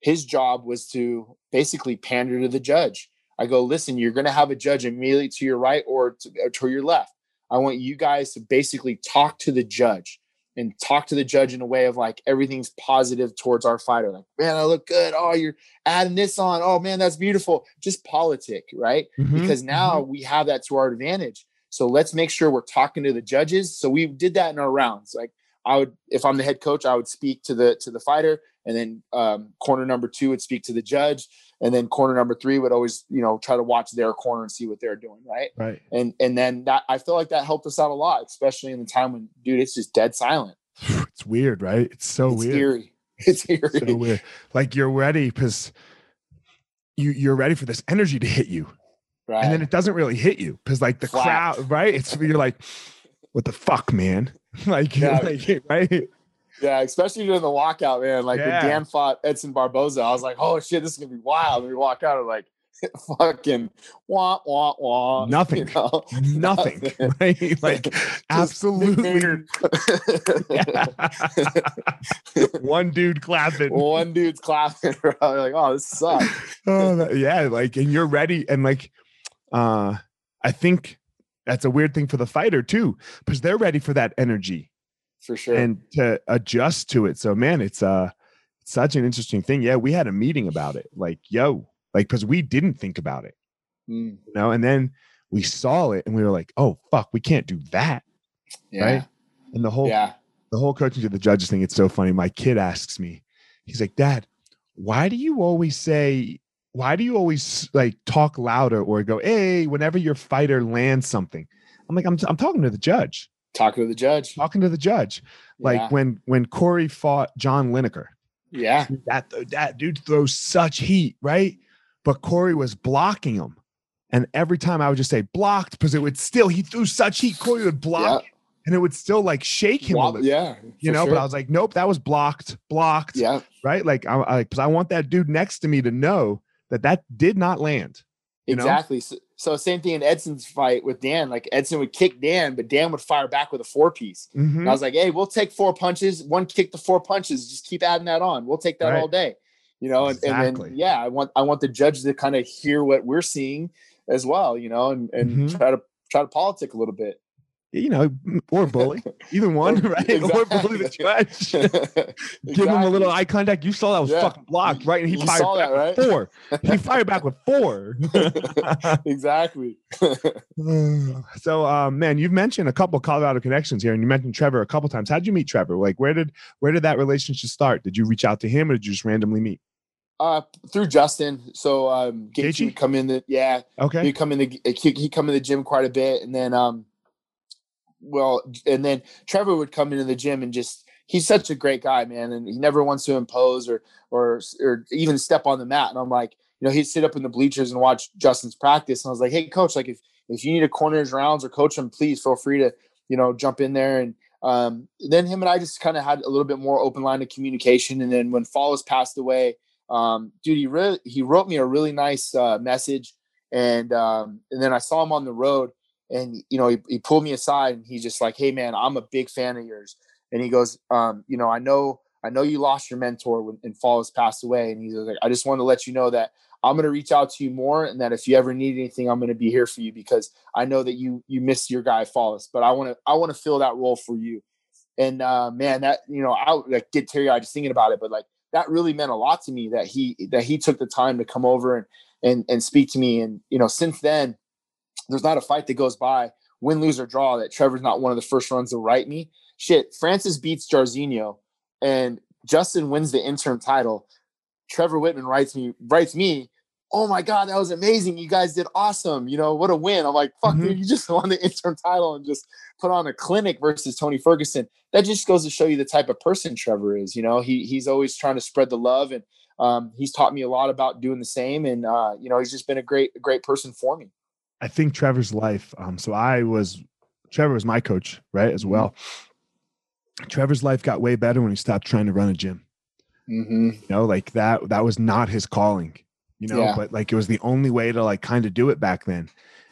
his job was to basically pander to the judge i go listen you're going to have a judge immediately to your right or to, or to your left i want you guys to basically talk to the judge and talk to the judge in a way of like everything's positive towards our fighter. Like, man, I look good. Oh, you're adding this on. Oh man, that's beautiful. Just politic, right? Mhm, Because now we have that to our advantage. So let's make sure we're talking to the judges. So we did that in our rounds. Like I would, if I'm the head coach, I would speak to the to the fighter, and then um, corner number two would speak to the judge, and then corner number three would always, you know, try to watch their corner and see what they're doing, right? right. And and then that I feel like that helped us out a lot, especially in the time when, dude, it's just dead silent. (laughs) It's weird, right? It's so weird. it's weird. eerie. (laughs) It's eerie. So weird. Like you're ready because you you're ready for this energy to hit you. right. and then it doesn't really hit you because like the Flat. crowd right it's you're like what the fuck man (laughs) like, Yeah. (laughs) like right yeah, especially during the walkout, man. Like Yeah. when Dan fought Edson Barboza, I was like, oh shit, this is gonna be wild. And we walk out and like (laughs) fucking wah wah wah. Nothing. You know? nothing right like absolutely one dude clapping One dude's clapping. bro. like, oh, this sucks. oh, yeah like and you're ready and like uh i think that's a weird thing for the fighter too because they're ready for that energy For sure. and to adjust to it. So man it's uh such an interesting thing. Yeah we had a meeting about it like yo like because we didn't think about it. Mm, you know and then we saw it and we were like oh fuck we can't do that. Yeah. right? And the whole Yeah. the whole coaching to the judges thing it's so funny. My kid asks me he's like dad why do you always say why do you always like talk louder or go hey whenever your fighter lands something i'm like i'm, I'm talking to the judge Talking to the judge. talking to the judge like yeah. when when corey fought john lineker yeah. that that dude throws such heat right but corey was blocking him and every time i would just say blocked because it would still he threw such heat corey would block and it would still like shake him. Yeah, you know. sure. But I was like, nope, that was blocked, blocked. yeah, right. Like I, I because I want that dude next to me to know that that did not land. Exactly. So, so same thing in Edson's fight with Dan. Like Edson would kick Dan, but Dan would fire back with a four piece. Mhm. And I was like, hey, we'll take four punches, one kick to four punches. Just keep adding that on. We'll take that Right. all day. You know, and, and then yeah, I want I want the judge to kind of hear what we're seeing as well, you know, and, and Mhm. try to try to politic a little bit. You know, or (laughs) bully, either one, right? Or bully the exactly. judge. (laughs) Give him a little eye contact. You saw that was Yeah. fucking blocked, right? And he You fired back that, with right? four. He fired back with four. (laughs) exactly. so, um, man, you've mentioned a couple Colorado connections here, and you mentioned Trevor a couple times. How'd you meet Trevor? Like, where did where did that relationship start? Did you reach out to him, or did you just randomly meet? Uh, through Justin. So um, Gaethje would come in the yeah, Okay. he'd come in the he come in the gym quite a bit, and then um, well, and then Trevor would come into the gym and just he's such a great guy, man, and he never wants to impose or or or even step on the mat. And I'm like, you know, he'd sit up in the bleachers and watch Justin's practice, and I was like, hey, coach, like if if you need to corner his rounds or coach him, please feel free to you know jump in there and. Um, then him and I just kind of had a little bit more open line of communication. And then when Follis passed away, um, dude, he really he wrote me a really nice uh, message, and um, and then I saw him on the road, and you know he, he pulled me aside and he's just like, hey man, I'm a big fan of yours, and he goes, um, you know, I know I know you lost your mentor when and Follis passed away, and he's like, I just want to let you know that I'm gonna reach out to you more, and that if you ever need anything, I'm gonna be here for you because I know that you you miss your guy Follis, but I want to I want to fill that role for you. And uh, man, that you know, I like get teary eyed just thinking about it, but like that really meant a lot to me that he that he took the time to come over and and and speak to me. And you know, since then, there's not a fight that goes by, win, lose or draw, that Trevor's not one of the first runs to write me. Shit, Francis beats Jairzinho, and Justin wins the interim title. Trevor Wittman writes me writes me. Oh my God, that was amazing! You guys did awesome. You know what a win. I'm like, fuck, Mhm. dude, you just (laughs) won the interim title and just put on a clinic versus Tony Ferguson that just goes to show you the type of person Trevor is. You know, he he's always trying to spread the love, and um, he's taught me a lot about doing the same. And uh, you know, he's just been a great great person for me. I think Trevor's life. Um, so I was Trevor was my coach, right, as well. Trevor's life got way better when he stopped trying to run a gym. Mm-hmm. You know, like that that was not his calling, you know, Yeah. but like it was the only way to like kind of do it back then.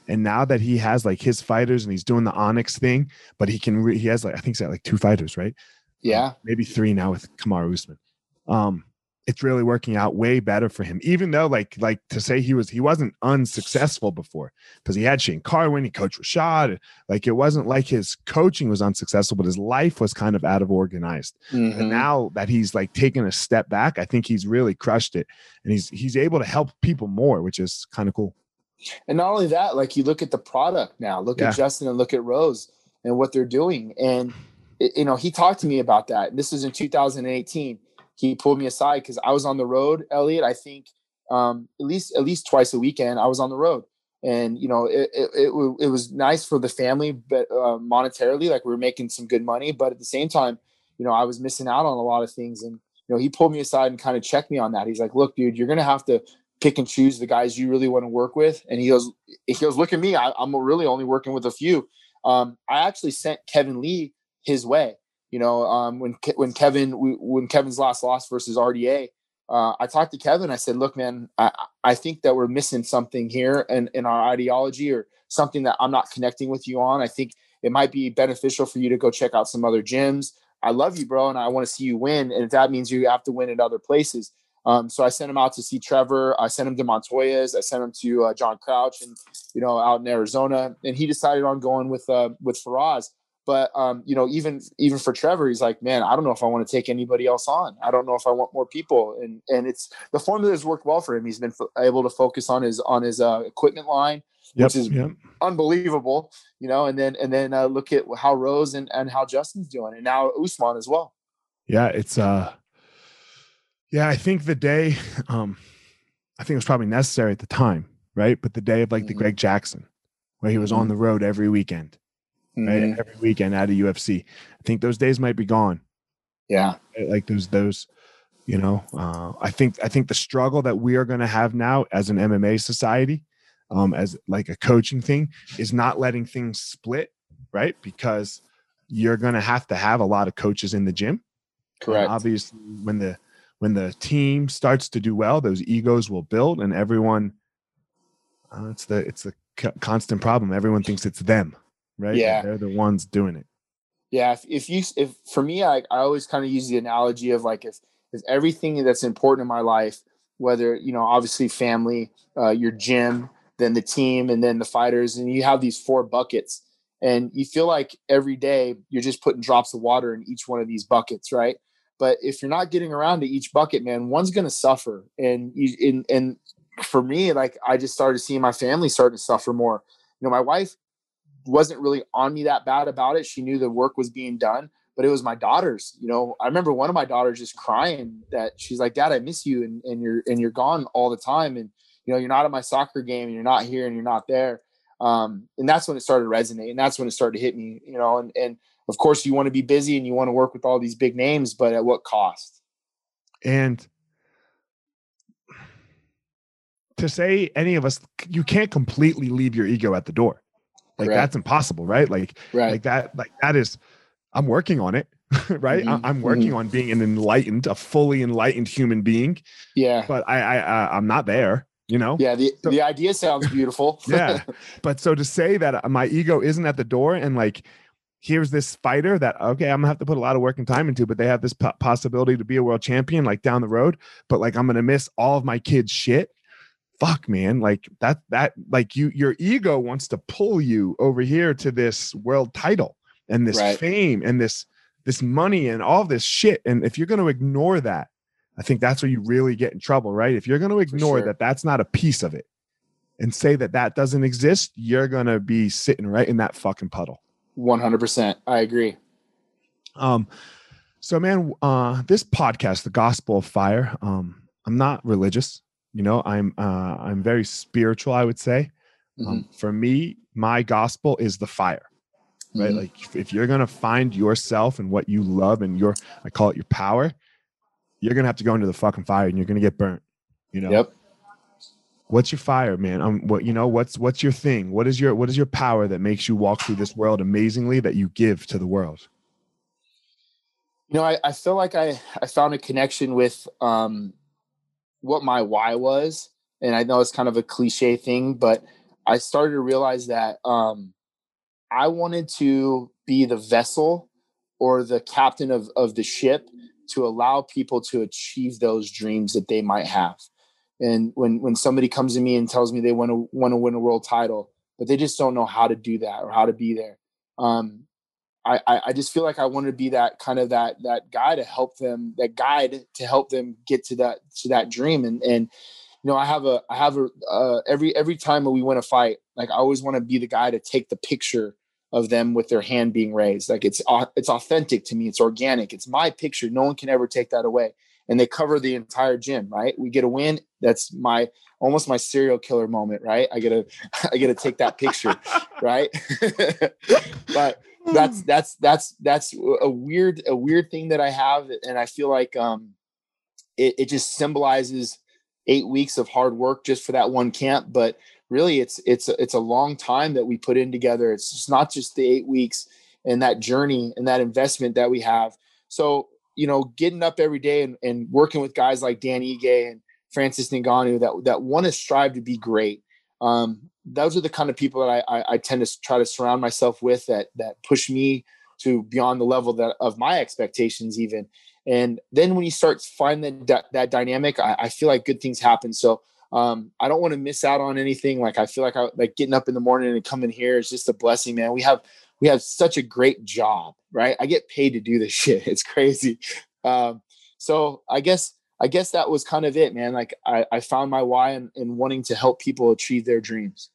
And now that he has like his fighters and he's doing the Onyx thing, but he can re- he has like I think he's got like two fighters, right? Yeah, maybe three now with Kamaru Usman. Um, it's really working out way better for him. Even though, like, like to say he was he wasn't unsuccessful before because he had Shane Carwin, he coached Rashad. Like it wasn't like his coaching was unsuccessful, but his life was kind of out of organized. Mhm. And now that he's like taken a step back, I think he's really crushed it, and he's he's able to help people more, which is kind of cool. And not only that, like you look at the product now, look Yeah. at Justin and look at Rose and what they're doing. And you know, he talked to me about that. This was in 2018. He pulled me aside because I was on the road, Elliot. I think um, at least at least twice a weekend I was on the road, and you know, it it, it, it was nice for the family, but uh, monetarily, like we were making some good money. But at the same time, you know, I was missing out on a lot of things, and you know, he pulled me aside and kind of checked me on that. He's like, "Look, dude, you're gonna have to." pick and choose the guys you really want to work with. And he goes, he goes, look at me. I, I'm really only working with a few. Um, I actually sent Kevin Lee his way. You know, um, when Ke- when Kevin when Kevin's last loss versus RDA, uh, I talked to Kevin. I said, look, man, I, I think that we're missing something here in, in our ideology or something that I'm not connecting with you on. I think it might be beneficial for you to go check out some other gyms. I love you, bro, and I want to see you win. And if that means you have to win at other places, um, so I sent him out to see Trevor. I sent him to Montoya's. I sent him to uh, John Crouch, and you know, out in Arizona. And he decided on going with uh, with Firas. But um, you know, even even for Trevor, he's like, man, I don't know if I want to take anybody else on. I don't know if I want more people. And and it's the formula has worked well for him. He's been f- able to focus on his on his uh, equipment line, Yep, which is yep. unbelievable. You know, and then and then uh, look at how Rose and and how Justin's doing, and now Usman as well. Yeah, it's uh yeah, I think the day (laughs) um I think it was probably necessary at the time, right? But the day of like the Mhm. Greg Jackson, where he was on Mhm. the road every weekend, right? Mhm. Every weekend out of UFC. I think those days might be gone. Yeah. right? Like those those, you know, uh I think I think the struggle that we are gonna have now as an MMA society, um, as like a coaching thing, is not letting things split, right? Because you're going to have to have a lot of coaches in the gym. Correct. And obviously, when the when the team starts to do well, those egos will build, and everyone. Uh, it's the it's the constant problem. Everyone thinks it's them, right? Like, Yeah. they're the ones doing it. Yeah, if, if you if for me, I, I always kind of use the analogy of like if if everything that's important in my life, whether you know obviously family, uh, your gym, then the team, and then the fighters, and you have these four buckets, and you feel like every day you're just putting drops of water in each one of these buckets, right? But if you're not getting around to each bucket, man, one's gonna suffer, and you and and for me, like I just started seeing my family starting to suffer more. You know, my wife wasn't really on me that bad about it. She knew the work was being done, but it was my daughters. You know, I remember one of my daughters just crying that she's like, "Dad, I miss you, and, and you're and you're gone all the time, and you know, you're not at my soccer game, and you're not here, and you're not there." Um, and that's when it started resonating. That's when it started to hit me. You know, and and of course, you want to be busy and you want to work with all these big names, but at what cost? And to say any of us, you can't completely leave your ego at the door. Like Correct. that's impossible, right? Like Right. like that like that is i'm working on it (laughs) right Mhm, I- i'm working on being an enlightened a fully enlightened human being yeah. but i i, I i'm not there you know Yeah. The, So- the idea sounds beautiful. (laughs) yeah but so to say that uh, my ego isn't at the door and like here's this fighter that okay i'm gonna have to put a lot of work and time into but they have this po- possibility to be a world champion like down the road but like i'm gonna miss all of my kids shit fuck man like that that like you your ego wants to pull you over here to this world title and this Right. fame and this this money and all this shit and if you're going to ignore that i think that's where you really get in trouble right if you're going to ignore sure. that that's not a piece of it and say that that doesn't exist you're going to be sitting right in that fucking puddle 100%. I agree. um so man uh this podcast the gospel of fire um i'm not religious you know i'm uh i'm very spiritual i would say. Um, for me my gospel is the fire right? Mhm. like if- if you're gonna find yourself and what you love and your i call it your power you're gonna have to go into the fucking fire and you're gonna get burnt you know? Yep. what's your fire man? Um what you know what's what's your thing? What is your what is your power that makes you walk through this world amazingly that you give to the world? You know I, I feel like i i found a connection with um what my why was and i know it's kind of a cliche thing but i started to realize that um i wanted to be the vessel or the captain of of the ship to allow people to achieve those dreams that they might have. And when when somebody comes to me and tells me they want to want to win a world title but they just don't know how to do that or how to be there. Um I, I just feel like I want to be that kind of that that guy to help them, that guide to help them get to that to that dream. And and you know, I have a I have a uh, every every time we win a fight, like I always want to be the guy to take the picture of them with their hand being raised. Like it's it's authentic to me. It's organic. It's my picture. No one can ever take that away. And they cover the entire gym, right? We get a win. That's my almost my serial killer moment, right? I get to (laughs) I get to take that picture, right? (laughs) but that's that's that's that's a weird a weird thing that I have, and I feel like um, it it just symbolizes eight weeks of hard work just for that one camp. But really, it's it's a- it's a long time that we put in together. It's just not just the eight weeks and that journey and that investment that we have. So you know, getting up every day and, and working with guys like Dan Ige and Francis Ngannou that that want to strive to be great. Um, those are the kind of people that I, I, I tend to try to surround myself with that that push me to beyond the level that of my expectations even. And then when you start finding that that dynamic, I, I feel like good things happen. So um, I don't want to miss out on anything. Like I feel like I like getting up in the morning and coming here is just a blessing, man. We have we have such a great job, right? I get paid to do this (laughs) shit. It's crazy. Um, so I guess I guess that was kind of it, man. Like I, I found my why in, in wanting to help people achieve their dreams.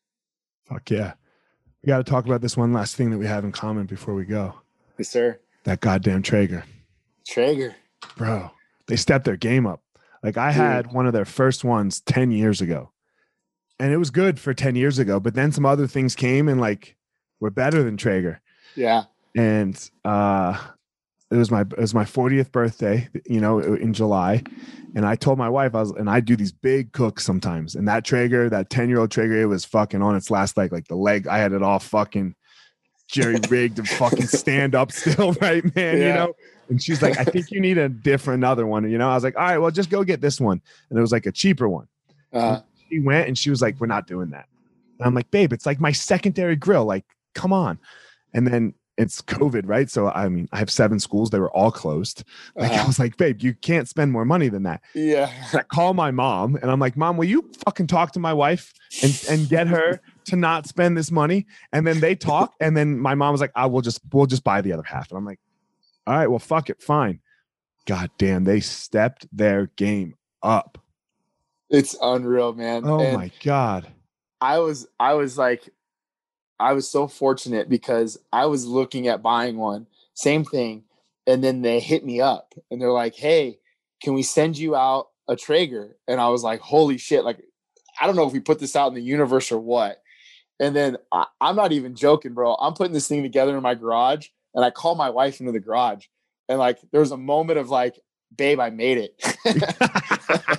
Fuck yeah. We got to talk about this one last thing that we have in common before we go. Yes, sir. That goddamn Traeger. Traeger. Bro, they stepped their game up. Like I Dude. had one of their first ones 10 years ago. And it was good for 10 years ago, but then some other things came and like were better than Traeger. Yeah. And uh it was my it was my 40th birthday, you know, in July. And I told my wife I was and I do these big cooks sometimes. And that Traeger, that 10-year-old Traeger, it was fucking on its last leg. Like the leg, I had it all fucking jerry (laughs) rigged and fucking stand up still, (laughs) right, man? You know. And she's like, I think you need a different another one. You know, I was like, all right, well, just go get this one. And it was like a cheaper one. Uh, She went and she was like, We're not doing that. And I'm like, babe, it's like my secondary grill. Like, come on. And then it's COVID, right? So I mean, I have seven schools, they were all closed. Like I uh, was like, babe, you can't spend more money than that. yeah. I call my mom and I'm like, Mom, will you fucking talk to my wife and, and get her to not spend this money? And then they talk, (laughs) and then my mom was like, I will just we'll just buy the other half. And I'm like, all right, well, fuck it, fine. God damn, they stepped their game up. It's unreal, man. Oh And my god. I was I was like I was so fortunate because I was looking at buying one, same thing, and then they hit me up and they're like, "Hey, can we send you out a Traeger?" And I was like, "Holy shit!" Like, I don't know if we put this out in the universe or what. And then I, I'm not even joking, bro. I'm putting this thing together in my garage, and I call my wife into the garage, and like there was a moment of like, "Babe, I made it." (laughs)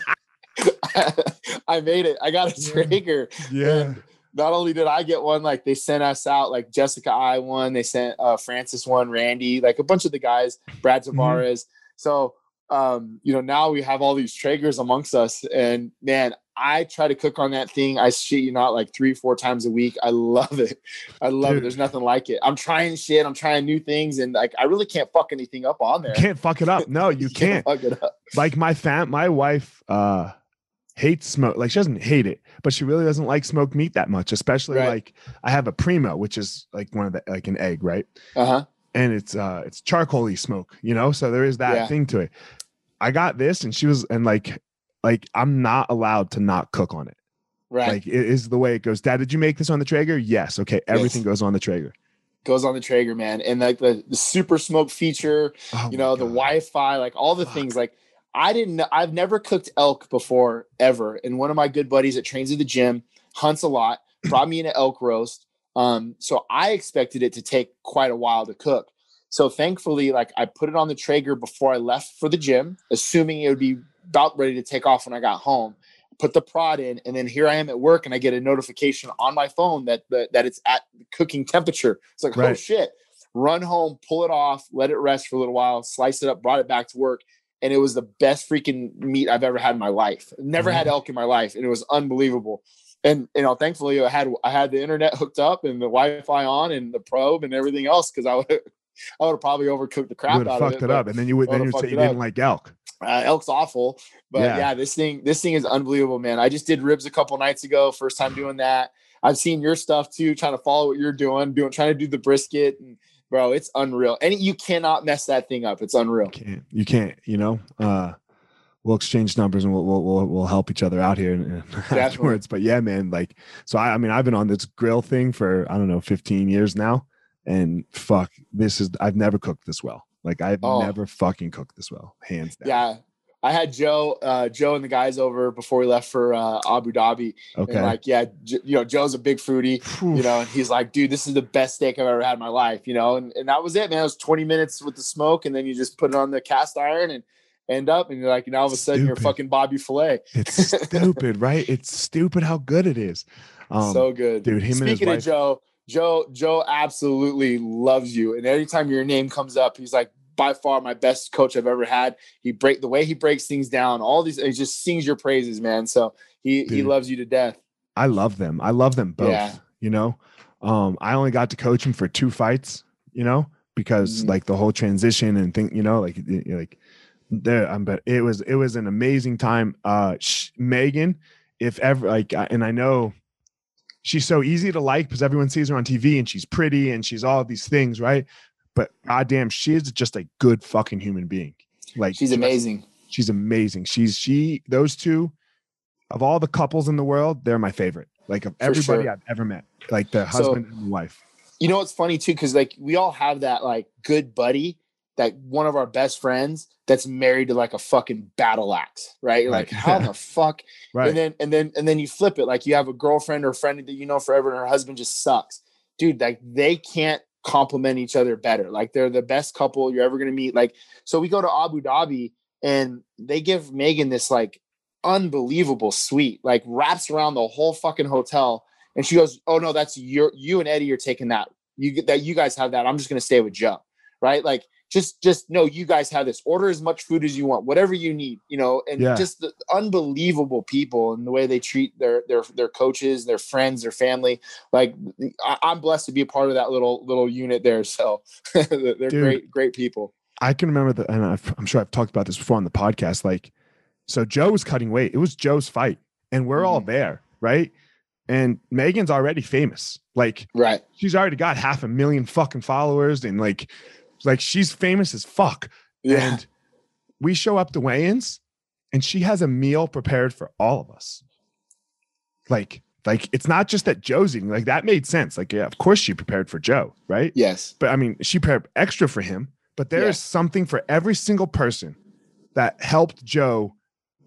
(laughs) I made it. I got a. Traeger yeah. Not only did I get one, like they sent us out, like Jessica Eye one, they sent uh, Francis one, Randy, like a bunch of the guys, Brad Mm-hmm. So, um, you know, now we have all these Traegers amongst us, and man, I try to cook on that thing. I shit you not, like three, four times a week. I love it. I love it. There's nothing like it. I'm trying shit. I'm trying new things, and like I really can't fuck anything up on there. You can't fuck it up. No, (laughs) you can't. fuck it up. Like my fam, my wife uh hates smoke. Like she doesn't hate it, but she really doesn't like smoked meat that much. Especially Right. like I have a primo, which is like one of the like an egg, right? Uh huh. And it's uh it's charcoaly smoke, you know. So there is that Yeah. thing to it. I got this, and she was and like like I'm not allowed to not cook on it. Right. Like it is the way it goes. Dad, did you make this on the Traeger? Yes. Okay, everything goes on the Traeger. Goes on the Traeger, man, and like the, the super smoke feature. Oh you know the wi-fi like all the Fuck. things like i didn't kn- i've never cooked elk before ever and one of my good buddies that trains at the gym hunts a lot brought me an elk roast um so i expected it to take quite a while to cook. So thankfully like i put it on the traeger before i left for the gym assuming it would be about ready to take off when i got home. Put the prod in and then here i am at work and i get a notification on my phone that that, that it's at cooking temperature. It's like oh shit. Run home, pull it off, let it rest for a little while, slice it up, brought it back to work. And it was the best freaking meat I've ever had in my life. Never had elk in my life, and it was unbelievable. And you know, thankfully, I had I had the internet hooked up and the Wi-Fi on and the probe and everything else because I would (laughs) I would have probably overcooked the crap out fucked of it, it. up, and then you would then you'd say you didn't like elk. uh, elk's awful, but Yeah. yeah. this thing this thing is unbelievable, man. I just did ribs a couple nights ago, first time doing that. I've seen your stuff too, trying to follow what you're doing, doing trying to do the brisket and bro, it's unreal. And you cannot mess that thing up. It's unreal. You can't. You can't. You know. Uh, we'll exchange numbers and we'll we'll we'll, we'll help each other out here and, (laughs) and afterwards. But yeah, man. Like, so I, I mean, I've been on this grill thing for I don't know, 15 years now, and fuck, this is I've never cooked this well. Like, I've Oh. never fucking cooked this well, hands down. Yeah. I had Joe, uh, Joe and the guys over before we left for uh, Abu Dhabi. Okay. And like, yeah, J- you know, Joe's a big foodie, you know, and he's like, dude, this is the best steak I've ever had in my life, you know, and, and that was it, man. It was 20 minutes with the smoke, and then you just put it on the cast iron and end up, and you're like, and all of a sudden you're fucking Bobby Filet. It's stupid, right? It's stupid how good it is. Um, so good. dude, him Speaking of Joe, Joe, Joe absolutely loves you. And anytime your name comes up, he's like, by far my best coach I've ever had. He break the way he breaks things down, all these he just sings your praises, man. So he he loves you to death. I love them. I love them both. Yeah. You know, um, I only got to coach him for two fights. You know, because Mhm. like the whole transition and thing. You know, like like there. I'm but it was it was an amazing time. Uh, sh- Megan, if ever like, and I know she's so easy to like because everyone sees her on TV and she's pretty and she's all these things, right? But goddamn, she is just a good fucking human being. Like She's amazing. She's amazing. She's she those two of all the couples in the world, they're my favorite. Like of For everybody sure. I've ever met. Like the So- husband and the wife. You know what's funny too, because like we all have that like good buddy, that one of our best friends that's married to like a fucking battle axe, right? You're like, Right. how the (laughs) fuck? Right. And then and then and then you flip it, like you have a girlfriend or a friend that you know forever, and her husband just sucks, dude. Like they can't complement each other better. Like they're the best couple you're ever gonna meet. Like so, we go to Abu Dhabi and they give Megan this like unbelievable suite, like wraps around the whole fucking hotel. And she goes, "Oh no, that's your you and Eddie are taking that you that you guys have that. I'm just gonna stay with Joe, right? Like just just know you guys have this. Order as much food as you want, whatever you need, you know, and Yeah. just the unbelievable people and the way they treat their their their coaches, their friends, their family. Like I, I'm blessed to be a part of that little little unit there. So (laughs) they're Dude. great great people. I can remember that, and I've, I'm sure I've talked about this before on the podcast. Like, so Joe was cutting weight. It was Joe's fight, and we're all Mhm. there, right? And Megan's already famous. Like, Right. she's already got half a million fucking followers, and like, like she's famous as fuck. Yeah. And we show up to weigh-ins, and she has a meal prepared for all of us. Like, like it's not just that Joe's eating. Like that made sense. Like, yeah, of course she prepared for Joe, right? yes. but I mean, she prepared extra for him. But there is Yes. something for every single person that helped Joe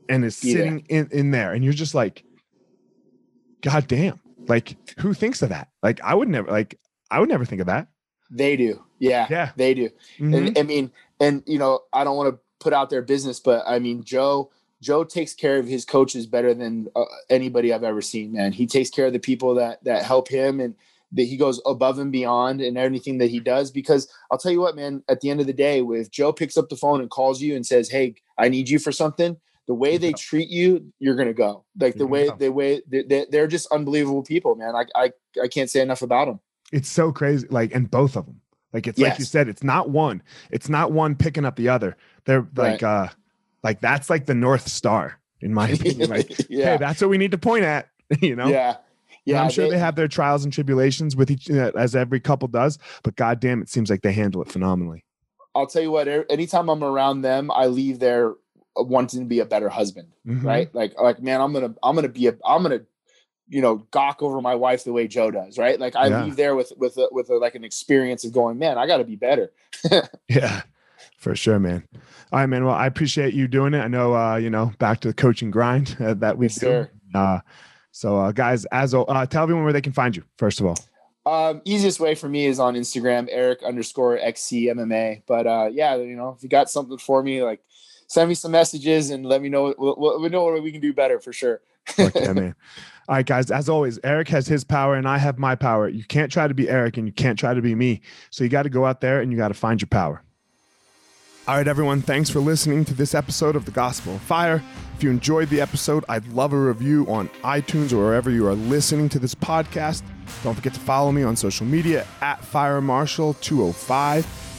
and is sitting in, in there. And you're just like, God damn. Like, who thinks of that? Like, I would never, like, I would never think of that. They do. Yeah. Yeah. They do. Mhm. And I mean, and you know, I don't want to put out their business, but I mean, Joe, Joe takes care of his coaches better than uh, anybody I've ever seen. Man, he takes care of the people that that help him, and that he goes above and beyond in anything that he does. Because I'll tell you what, man, at the end of the day, if Joe picks up the phone and calls you and says, "Hey, I need you for something," the way they treat you, you're gonna go. Like the way, the way they- they- they're just unbelievable people, man. I I I can't say enough about them. it's so crazy. Like, and both of them. Like, it's like you said, it's not one. It's not one picking up the other. They're like, uh, like that's like the North Star, in my (laughs) opinion. Like, hey, yeah, that's what we need to point at, (laughs) you know? yeah, And yeah. I'm sure they, have their trials and tribulations with each, uh, as every couple does. But goddamn, it seems like they handle it phenomenally. I'll tell you what. Anytime I'm around them, I leave there wanting to be a better husband. Mhm. Right? Like, like man, I'm gonna, I'm gonna be a, I'm gonna, you know, gawk over my wife the way Joe does. Right? Like, I Yeah. leave there with, with, a, with a, like an experience of going, man, I got to be better. (laughs) Yeah, for sure, man. All right, man. Well, I appreciate you doing it. I know, uh, you know, back to the coaching grind (laughs) uh, that we Yes, do. sir. Uh, so, uh, guys, as uh, tell everyone where they can find you. First of all, Um, easiest way for me is on Instagram, Eric underscore XC MMA. But uh, yeah, you know, if you got something for me, like send me some messages and let me know. We'll, we'll, we know what we can do better for sure. Fuck yeah, man. All right, guys. As always, Eric has his power and I have my power. You can't try to be Eric and you can't try to be me. So you got to go out there and you got to find your power. All right, everyone. Thanks for listening to this episode of The Gospel of Fire. If you enjoyed the episode, I'd love a review on iTunes or wherever you are listening to this podcast. Don't forget to follow me on social media at Fire Marshall 205.